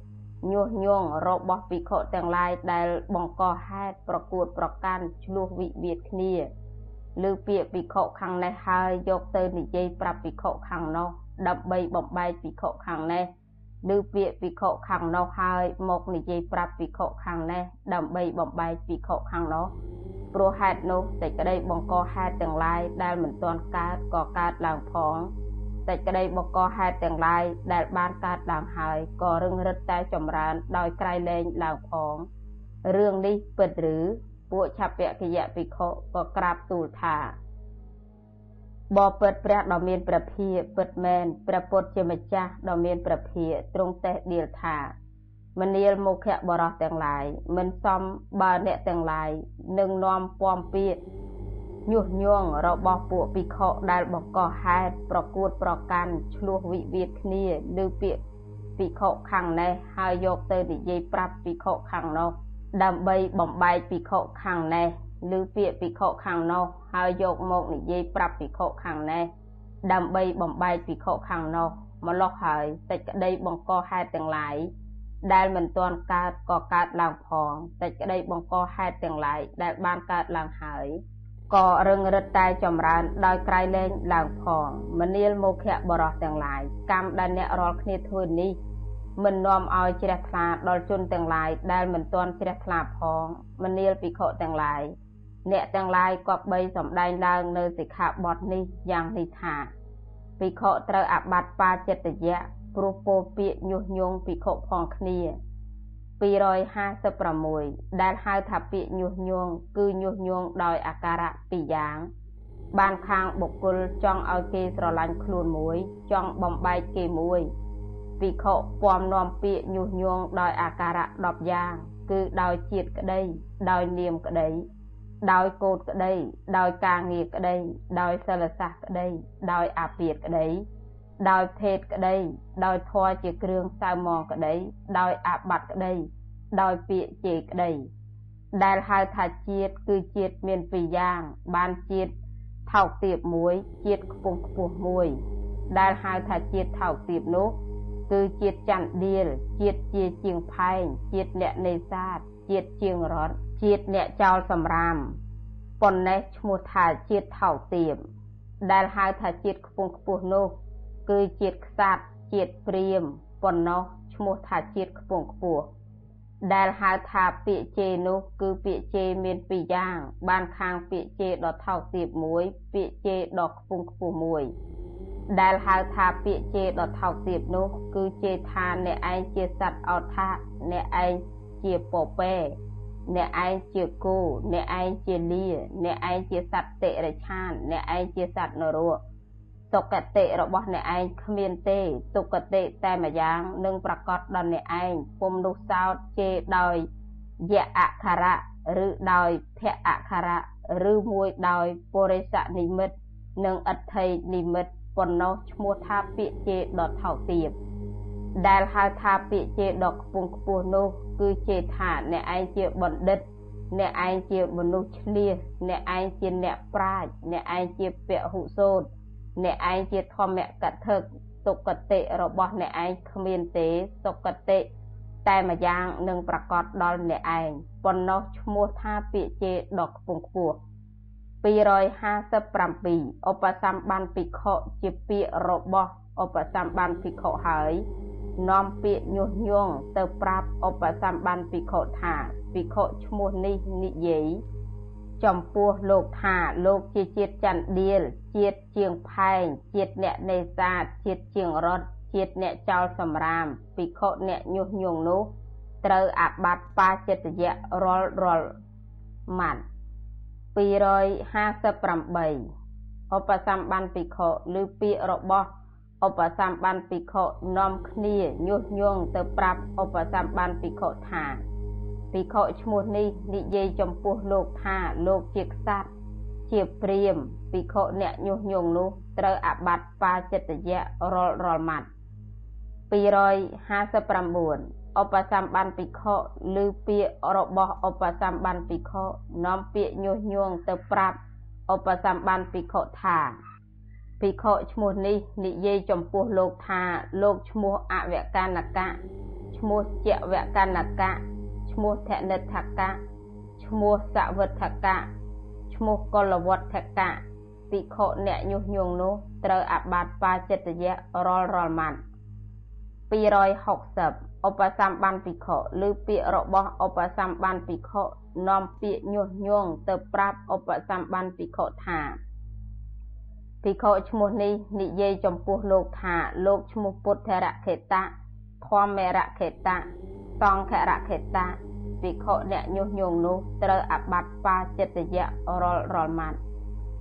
ញុះញង់របស់ភិក្ខុទាំងឡាយដែលបង្កហេតុប្រកួតប្រកាន់ឆ្លោះវិវាទគ្នាឬពាក្យភិក្ខុខាងនេះហើយយកទៅនិយាយប្រាប់ភិក្ខុខាងនោះដើម្បីបំបែកភិក្ខុខាងនេះ ឬពាក្យភិក្ខុខាងនោះហើយមកនិយាយប្រាប់ភិក្ខុខាងនេះដើម្បីបំបែកភិក្ខុខាងនោះព្រោះហេតុនោះសេចក្តីបង្កហេតុទាំងឡាយដែលមិនទាន់កើតក៏កើតឡើងផងសេចក្តីបង្កហេតុទាំងឡាយដែលបានកើតឡើងហើយក៏រឹងរិតតែចម្រើនដោយក្រៃលែងឡើងផងរឿងនេះពិតឬពួកឆពគយៈភិក្ខុក៏ក្រាបទូលថា បបិទ្ធព្រះដ៏មានព្រះភិយពិតមែនព្រះពុទ្ធជាម្ចាស់ដ៏មានព្រះភិយទ្រង់តេះដៀលថាមនាលមុខៈបរោះទាំងឡាយមិនសមបើអ្នកទាំងឡាយនឹងនាំពំពាកញុះញង់របស់ពួកភិក្ខុដែលបង្កហេតុប្រកួតប្រកាន់ឆ្លោះវិវាទគ្នាឬពាក្យភិក្ខុខាងនេះហើយយកទៅនិយាយប្រាប់ភិក្ខុខាងនោះដើម្បីបំបែកភិក្ខុខាងនេះ ឬពាក្យភិក្ខុខាងនោះហើយយកមកនិយាយប្រាប់ភិក្ខុខាងនេះដើម្បីបំបែកភិក្ខុខាងនោះម្លោះហើយសេចក្តីបង្កហេតុទាំងឡាយដែលមិនទាន់កើតក៏កើតឡើងផងសេចក្តីបង្កហេតុទាំងឡាយដែលបានកើតឡើងហើយក៏រឹងរិតតែចម្រើនដោយក្រៃលែងឡើងផងមនាលមុខៈបរោះទាំងឡាយកម្មដែលអ្នករាល់គ្នាធ្វើនេះមិននាំឲ្យជ្រះថ្លាដល់ជនទាំងឡាយដែលមិនទាន់ជ្រះថ្លាផងមនាលភិក្ខុទាំងឡាយ អ្នកទាំងឡាយគប្បីសម្ដែងឡើងនៅសិក្ខាបទនេះយ៉ាងនេះថាភិក្ខុត្រូវអាបត្តិបាចិត្តយៈព្រោះពោលពាក្យញុះញង់ភិក្ខុផងគ្នា256ដែលហៅថាពាក្យញុះញង់គឺញុះញង់ដោយអាការៈពីរយ៉ាង បានខាងបុគ្គលចង់ឲ្យគេស្រឡាញ់ខ្លួនមួយ ចង់បំបែកគេមួយភិក្ខុពំនាំពាក្យញុះញង់ដោយអាការៈ10យ៉ាង គឺដោយជាតិក្តី ដោយនាមក្តី ដោយកូតក្តី ដោយការងារក្តី ដោយសិលសាស្ត្រក្តី ដោយអាពាតក្តី ដោយភេទក្តី ដោយធម៌ជាគ្រឿងសៅមងក្តី ដោយអាបត្តិក្តី ដោយពាក្យជេរក្តី ដែលហៅថាជាតិគឺជាតិមានពីរយ៉ាង បានជាតិថោកទាបមួយជាតិខ្ពង់ខ្ពស់មួយ ដែលហៅថាជាតិថោកទាបនោះគឺជាតិច័ន្ទដៀលជាតិជាជាងផែងជាតិអ្នកនេសាទជាតិជាងរត់ ជាតិអ្នកចោលសម្រាមប៉ុណ្ណេះឈ្មោះថាជាតិថោកទាបដែលហៅថាជាតិខ្ពង់ខ្ពស់នោះ គឺជាតិខ្សាត់ជាតិព្រាមប៉ុណ្ណោះឈ្មោះថាជាតិខ្ពង់ខ្ពស់ដែលហៅថាពាក្យជេរនោះគឺពាក្យជេរមានពីរយ៉ាង បានខាងពាក្យជេរដ៏ថោកទាបមួយ ពាក្យជេរដ៏ខ្ពង់ខ្ពស់មួយ ដែលហៅថាពាក្យជេរដ៏ថោកទាបនោះ គឺជេរថាអ្នកឯងជាសត្វអោថាអ្នកឯងជាពពែ អ្នកឯងជាគោអ្នកឯងជាលាអ្នកឯងជាសត្វតិរិឆាន អ្នកឯងជាសត្វនរកសុគតិរបស់អ្នកឯងគ្មានទេសុគតិតែម្យ៉ាងនឹងប្រកាសដល់អ្នកឯងពុំនោះសោតជេរដោយយៈអក្ខរៈឬដោយភៈអក្ខរៈឬមួយដោយពុរិសនិមិត្តនិងអដ្ឋិនិមិត្តប៉ុណ្ណោះឈ្មោះថាពាក្យជេរដ៏ថោកទាប ដែលហៅថាពាក្យជេរដ៏ខ្ពង់ខ្ពស់នោះ គឺជេរថាអ្នកឯងជាបណ្ឌិត អ្នកឯងជាមនុស្សឆ្លៀសអ្នកឯងជាអ្នកប្រាជ្ញអ្នកឯងជាពហុសោតអ្នកឯងជាធម្មកថាសុគតិរបស់អ្នកឯងគ្មានទេសុគតិតែម្យ៉ាងនឹងប្រកាសដល់អ្នកឯងប៉ុណ្ណោះឈ្មោះថាពាក្យជេរដ៏ខ្ពង់ខ្ពស់257ឧបសម្បានភិក្ខុជាពាក្យរបស់ឧបសម្បានភិក្ខុហើយ នាំពាក្យញុះញង់ទៅប្រាប់ឧបសម្បានភិក្ខុថាភិក្ខុឈ្មោះនេះនិយាយចំពោះលោកថាលោកជាជាតិចន្ទដៀលជាតិជាងផែងជាតិអ្នកនេសាទជាតិជាងរត់ជាតិអ្នកចោលសម្រាមភិក្ខុអ្នកញុះញង់នោះត្រូវអាបត្តិបាចិត្តយៈរាល់រាល់ម៉ាត់258ឧបសម្បានភិក្ខុឬពាក្យរបស់ ឧបសម្បានភិក្ខុនាំគ្នាញុះញង់ទៅប្រាប់ឧបសម្បានភិក្ខុថាភិក្ខុឈ្មោះនេះនិយាយចំពោះលោកថាលោកជាក្សត្រជាព្រាមភិក្ខុអ្នកញុះញង់នោះត្រូវអាបត្តិបាចិត្តយៈរាល់រាល់ម៉ាត់259ឧបសម្បានភិក្ខុឬពាក្យរបស់ឧបសម្បានភិក្ខុនាំពាក្យញុះញង់ទៅប្រាប់ឧបសម្បានភិក្ខុថា ភិក្ខុឈ្មោះនេះនិយាយចំពោះលោកថាលោកឈ្មោះអវកនកៈឈ្មោះជវកនកៈឈ្មោះធនិដ្ឋកៈឈ្មោះសវិដ្ឋកៈឈ្មោះកុលវត្ថកៈភិក្ខុអ្នកញុះញង់នោះត្រូវអាបត្តិបាចិត្តយៈរាល់រាល់ម៉ាត់260ឧបសម្បានភិក្ខុឬពាក្យរបស់ឧបសម្បានភិក្ខុនាំពាក្យញុះញង់ទៅប្រាប់ឧបសម្បានភិក្ខុថា ភិក្ខុឈ្មោះនេះនិយាយចំពោះលោកថាលោកឈ្មោះពុទ្ធរខេតៈធម្មរខេតៈសង្ឃរខេតៈឈភិក្ខុអ្នកញុះញង់នោះត្រូវអាបត្តិបាចិត្តយៈរាល់រាល់ម៉ាត់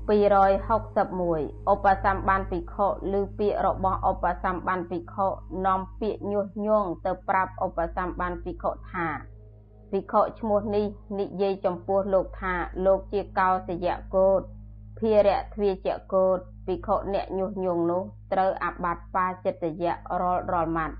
261ឧបសម្បានភិក្ខុឬពាក្យរបស់ឧបសម្បានភិក្ខុនាំពាក្យញុះញង់ទៅប្រាប់ឧបសម្បានភិក្ខុថាភិក្ខុឈ្មោះនេះនិយាយចំពោះលោកថាលោកជាកោសយៈកោត ភារៈទ្វាចកោតភិក្ខុអ្នកញុះញង់នោះត្រូវអាបត្តិបាចិត្តយៈរាល់រាល់ម៉ាត់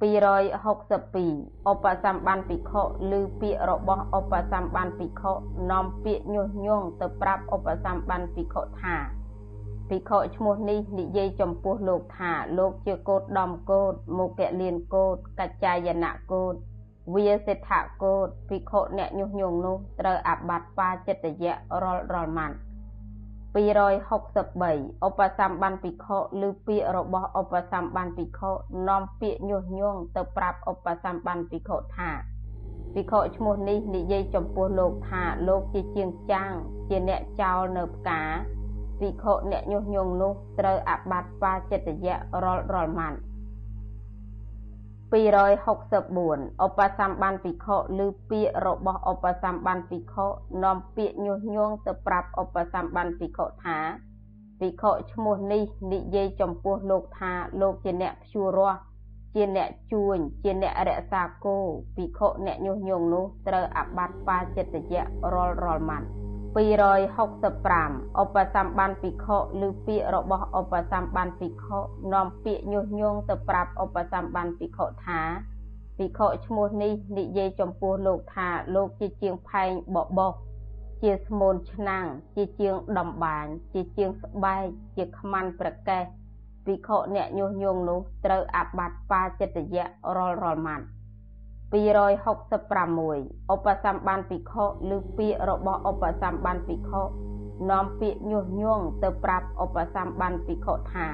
262ឧបសម្បានភិក្ខុឬពាក្យរបស់ឧបសម្បានភិក្ខុនាំពាក្យញុះញង់ទៅប្រាប់ឧបសម្បានភិក្ខុថាភិក្ខុឈ្មោះនេះនិយាយចំពោះលោកថាលោកជាកោតដំកោតមុខលៀនកោតកច្ចាយណៈកោតវាសិដ្ឋកោតភិក្ខុអ្នកញុះញង់នោះត្រូវអាបត្តិបាចិត្តយៈរាល់រាល់ម៉ាត់ 263ឧបសម្បានភិក្ខុឬពាក្យរបស់ឧបសម្បានភិក្ខុនាំពាក្យញុះញង់ទៅប្រាប់ឧបសម្បានភិក្ខុថាភិក្ខុឈ្មោះនេះនិយាយចំពោះលោកថាលោកជាជាងចាងជាអ្នកចោលនៅផ្កាភិក្ខុអ្នកញុះញង់នោះត្រូវអាបត្តិបាចិត្តយៈរាល់រាល់ម៉ាត់ 264ឧបសម្បានភិក្ខុឬពាក្យរបស់ឧបសម្បានភិក្ខុនាំពាក្យញុះញង់ទៅប្រាប់ឧបសម្បានភិក្ខុថាភិក្ខុឈ្មោះនេះនិយាយចំពោះលោកថាលោកជាអ្នកព្យួររស់ជាអ្នកជួញជាអ្នករក្សាគោភិក្ខុអ្នកញុះញង់នោះត្រូវអាបត្តិបាចិត្តយៈរាល់រាល់ម៉ាត់ 265ឧបសម្បានភិក្ខុឬពាក្យរបស់ឧបសម្បានភិក្ខុនាំពាក្យញុះញង់ទៅប្រាប់ឧបសម្បានភិក្ខុថាភិក្ខុឈ្មោះនេះនិយាយចំពោះលោកថាលោកជាជាងផែងបបោះជាស្មូនឆ្នាំងជាជាងដំបាញជាជាងស្បែកជាខ្មាន់ប្រកេះភិក្ខុអ្នកញុះញង់នោះត្រូវអាបត្តិបាចិត្តយៈរាល់រាល់ម៉ាត់ 266ឧបសម្បានភិក្ខុឬពាក្យរបស់ឧបសម្បានភិក្ខុនាំពាក្យញុះញង់ទៅប្រាប់ឧបសម្បានភិក្ខុថា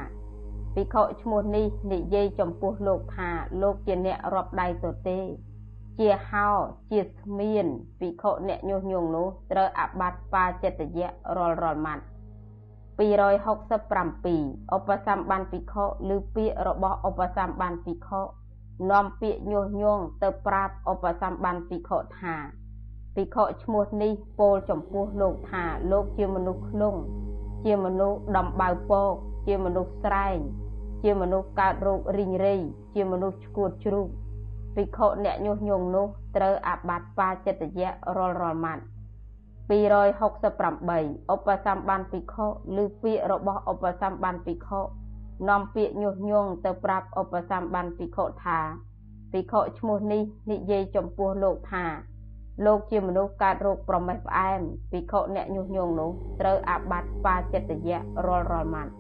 ភិក្ខុឈ្មោះនេះនិយាយចំពោះលោកថាលោកជាអ្នករាប់ដៃទទេ ជាហោជាស្មៀនភិក្ខុអ្នកញុះញង់នោះត្រូវអាបត្តិបាចិត្តយៈរាល់រាល់ម៉ាត់267ឧបសម្បានភិក្ខុឬពាក្យរបស់ឧបសម្បានភិក្ខុ នាំពាក្យញុះញង់ទៅប្រាប់ឧបសម្បានភិក្ខុថាភិក្ខុឈ្មោះនេះពោលចំពោះលោកថាលោកជាមនុស្សក្នុងជាមនុស្សដំបៅពកជាមនុស្សស្រែង ជាមនុស្សកើតរោគរីងរៃជាមនុស្សឈួតជ្រូកភិក្ខុអ្នកញុះញង់នោះត្រូវអាបត្តិបាចិត្តយៈរាល់រាល់ម៉ាត់268ឧបសម្បានភិក្ខុឬពាក្យរបស់ឧបសម្បានភិក្ខុ នាំពាក្យញុះញង់ទៅប្រាប់ឧបសម្បានភិក្ខុថាភិក្ខុឈ្មោះនេះនិយាយចំពោះលោកថាលោកជាមនុស្សកើតរោគប្រមេះផ្អែមភិក្ខុអ្នកញុះញង់នោះត្រូវអាបត្តិបាចិត្តយៈរាល់រាល់ម៉ាត់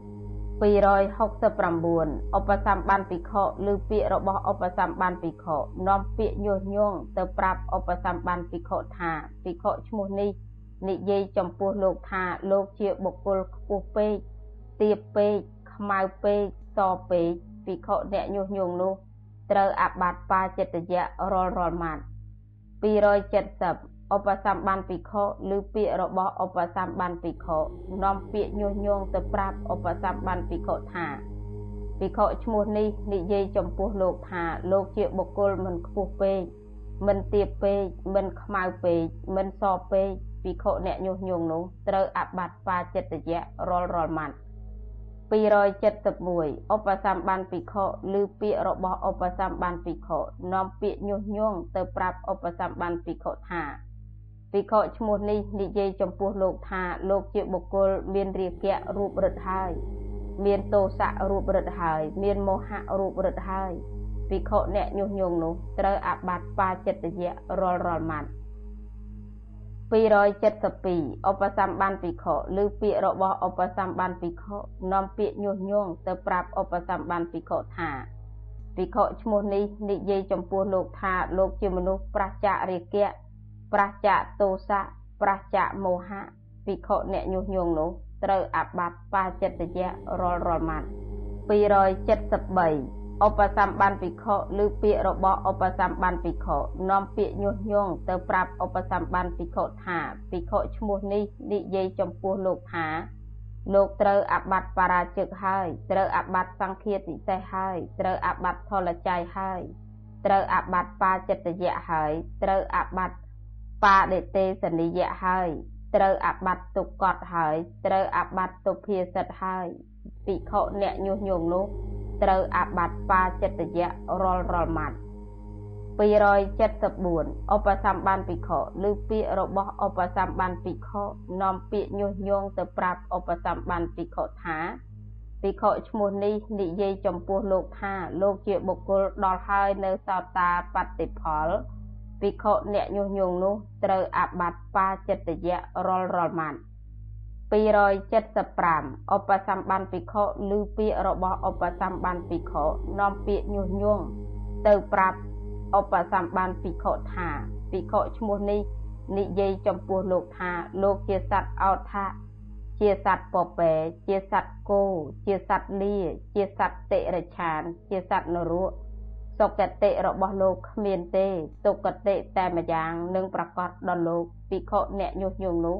269ឧបសម្បានភិក្ខុឬពាក្យរបស់ឧបសម្បានភិក្ខុនាំពាក្យញុះញង់ទៅប្រាប់ឧបសម្បានភិក្ខុថាភិក្ខុឈ្មោះនេះនិយាយចំពោះលោកថាលោកជាបុគ្គលខ្ពស់ពេកទាបពេក ខ្មៅពេកសពេកភិក្ខុអ្នកញុះញង់នោះត្រូវអាបត្តិបាចិត្តយៈរាល់រាល់ម៉ាត់270ឧបសម្បានភិក្ខុឬពាក្យរបស់ឧបសម្បានភិក្ខុនាំពាក្យញុះញង់ទៅប្រាប់ឧបសម្បានភិក្ខុថាភិក្ខុឈ្មោះនេះនិយាយចំពោះលោកថាលោកជាបុគ្គលមិនខ្ពស់ពេកមិនទាបពេកមិនខ្មៅពេកមិនសពេកភិក្ខុអ្នកញុះញង់នោះត្រូវអាបត្តិបាចិត្តយៈរាល់រាល់ម៉ាត់ 271ឧបសម្បានភិក្ខុឬពាក្យរបស់ឧបសម្បានភិក្ខុនាំពាក្យញុះញង់ទៅប្រាប់ឧបសម្បានភិក្ខុថាភិក្ខុឈ្មោះនេះនិយាយចំពោះលោកថាលោកជាបុគ្គលមានរាគៈរូបរិទ្ធហើយ មានទោសៈរូបរិទ្ធហើយ មានមោហៈរូបរិទ្ធហើយភិក្ខុអ្នកញុះញង់នោះត្រូវអាបត្តិបាចិត្តយៈរាល់រាល់ម៉ាត់ 272ឧបសម្បានភិក្ខុឬពាក្យរបស់ឧបសម្បានភិក្ខុនាំពាក្យញុះញង់ទៅប្រាប់ឧបសម្បានភិក្ខុថាភិក្ខុឈ្មោះនេះនិយាយចំពោះលោកថាលោកជាមនុស្សប្រះចាករាគៈប្រះចាកទោសៈប្រះចាកមោហៈភិក្ខុអ្នកញុះញង់នោះត្រូវអាបត្តិបាចិត្តយៈរាល់រាល់ម៉ាត់273 ឧបសម្បានភិក្ខុឬពាក្យរបស់ឧបសម្បានភិក្ខុនាំពាក្យញុះញង់ទៅប្រាប់ឧបសម្បានភិក្ខុថាភិក្ខុឈ្មោះនេះនិយាយចំពោះលោកថាលោកត្រូវអាបត្តិបរាជិកហើយត្រូវអាបត្តិសង្ឃាពិសេសហើយត្រូវអាបត្តិថលច័យហើយត្រូវអាបត្តិបាចិត្តយៈហើយត្រូវអាបត្តិបាដេទេសនិយៈហើយត្រូវអាបត្តិទុក្កតហើយត្រូវអាបត្តិទុភាសិតហើយភិក្ខុអ្នកញុះញង់នោះ ត្រូវអាបត្តិបាចិត្តយៈរាល់រាល់ម៉ាត់274ឧបសម្បានភិក្ខុឬពាក្យរបស់ឧបសម្បានភិក្ខុនាំពាក្យញុះញង់ទៅប្រាប់ឧបសម្បានភិក្ខុថាភិក្ខុឈ្មោះនេះនិយាយចំពោះលោកថាលោកជាបុគ្គលដល់ហើយនៅសោតាបតិផលភិក្ខុអ្នកញុះញង់នោះត្រូវអាបត្តិបាចិត្តយៈរាល់រាល់ម៉ាត់ 275ឧបសម្បានភិក្ខុឬពាក្យរបស់ឧបសម្បានភិក្ខុនាំពាក្យញុះញង់ទៅប្រាប់ឧបសម្បានភិក្ខុថាភិក្ខុឈ្មោះនេះនិយាយចំពោះលោកថាលោកជាសត្វអោថា ជាសត្វពពែជាសត្វគោជាសត្វលា ជាសត្វតិរឆាន ជាសត្វនរកសុគតិរបស់លោកគ្មានទេទុគតិតែម្យ៉ាងនឹងប្រកាសដល់លោកភិក្ខុអ្នកញុះញង់នោះ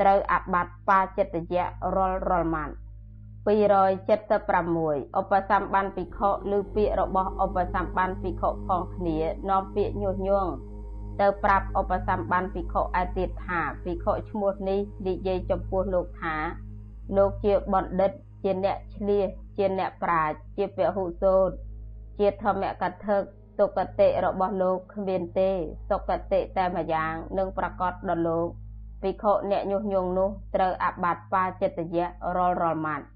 ត្រូវអាបត្តិបាចិត្តយៈរាល់រាល់ម៉ាត់276ឧបសម្បានភិក្ខុឬពាក្យរបស់ឧបសម្បានភិក្ខុផងគ្នានាំពាក្យញុះញង់ទៅប្រាប់ឧបសម្បានភិក្ខុឯទៀតថាភិក្ខុឈ្មោះនេះនិយាយចំពោះលោកថាលោកជាបណ្ឌិតជាអ្នកឆ្លៀសជាអ្នកប្រាជ្ញជាពហុសូត្រជាធម្មកថាទុគតិរបស់លោកគ្មានទេសុគតិតែម្យ៉ាងនឹងប្រកាសដល់លោក ភិក្ខុអ្នកញុះញង់នោះត្រូវអាបត្តិបាចិត្តយៈរាល់រាល់ម៉ាត់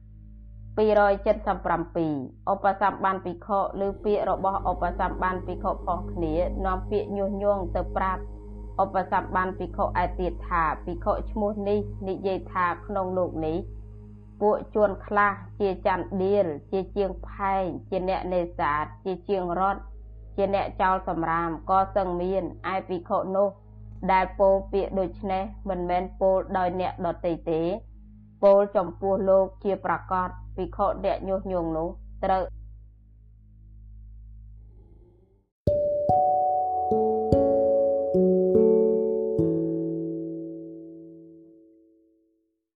277ឧបសម្បានភិក្ខុឬពាក្យរបស់ឧបសម្បានភិក្ខុផងគ្នានាំពាក្យញុះញង់ទៅប្រាប់ឧបសម្បានភិក្ខុឯទៀតថាភិក្ខុឈ្មោះនេះនិយាយថាក្នុងលោកនេះពួកជួនខ្លះជាចន្ទដៀលជាជាងផែងជាអ្នកនេសាទជាជាងរត់ជាអ្នកចោលសម្រាមក៏សឹងមានឯភិក្ខុនោះ ដែលពោលពាក្យដូចនេះមិនមែនពោលដោយអ្នកដតីទេពោលចំពោះលោកជាប្រកាសភិក្ខុអ្នកញុះញង់នោះត្រូវ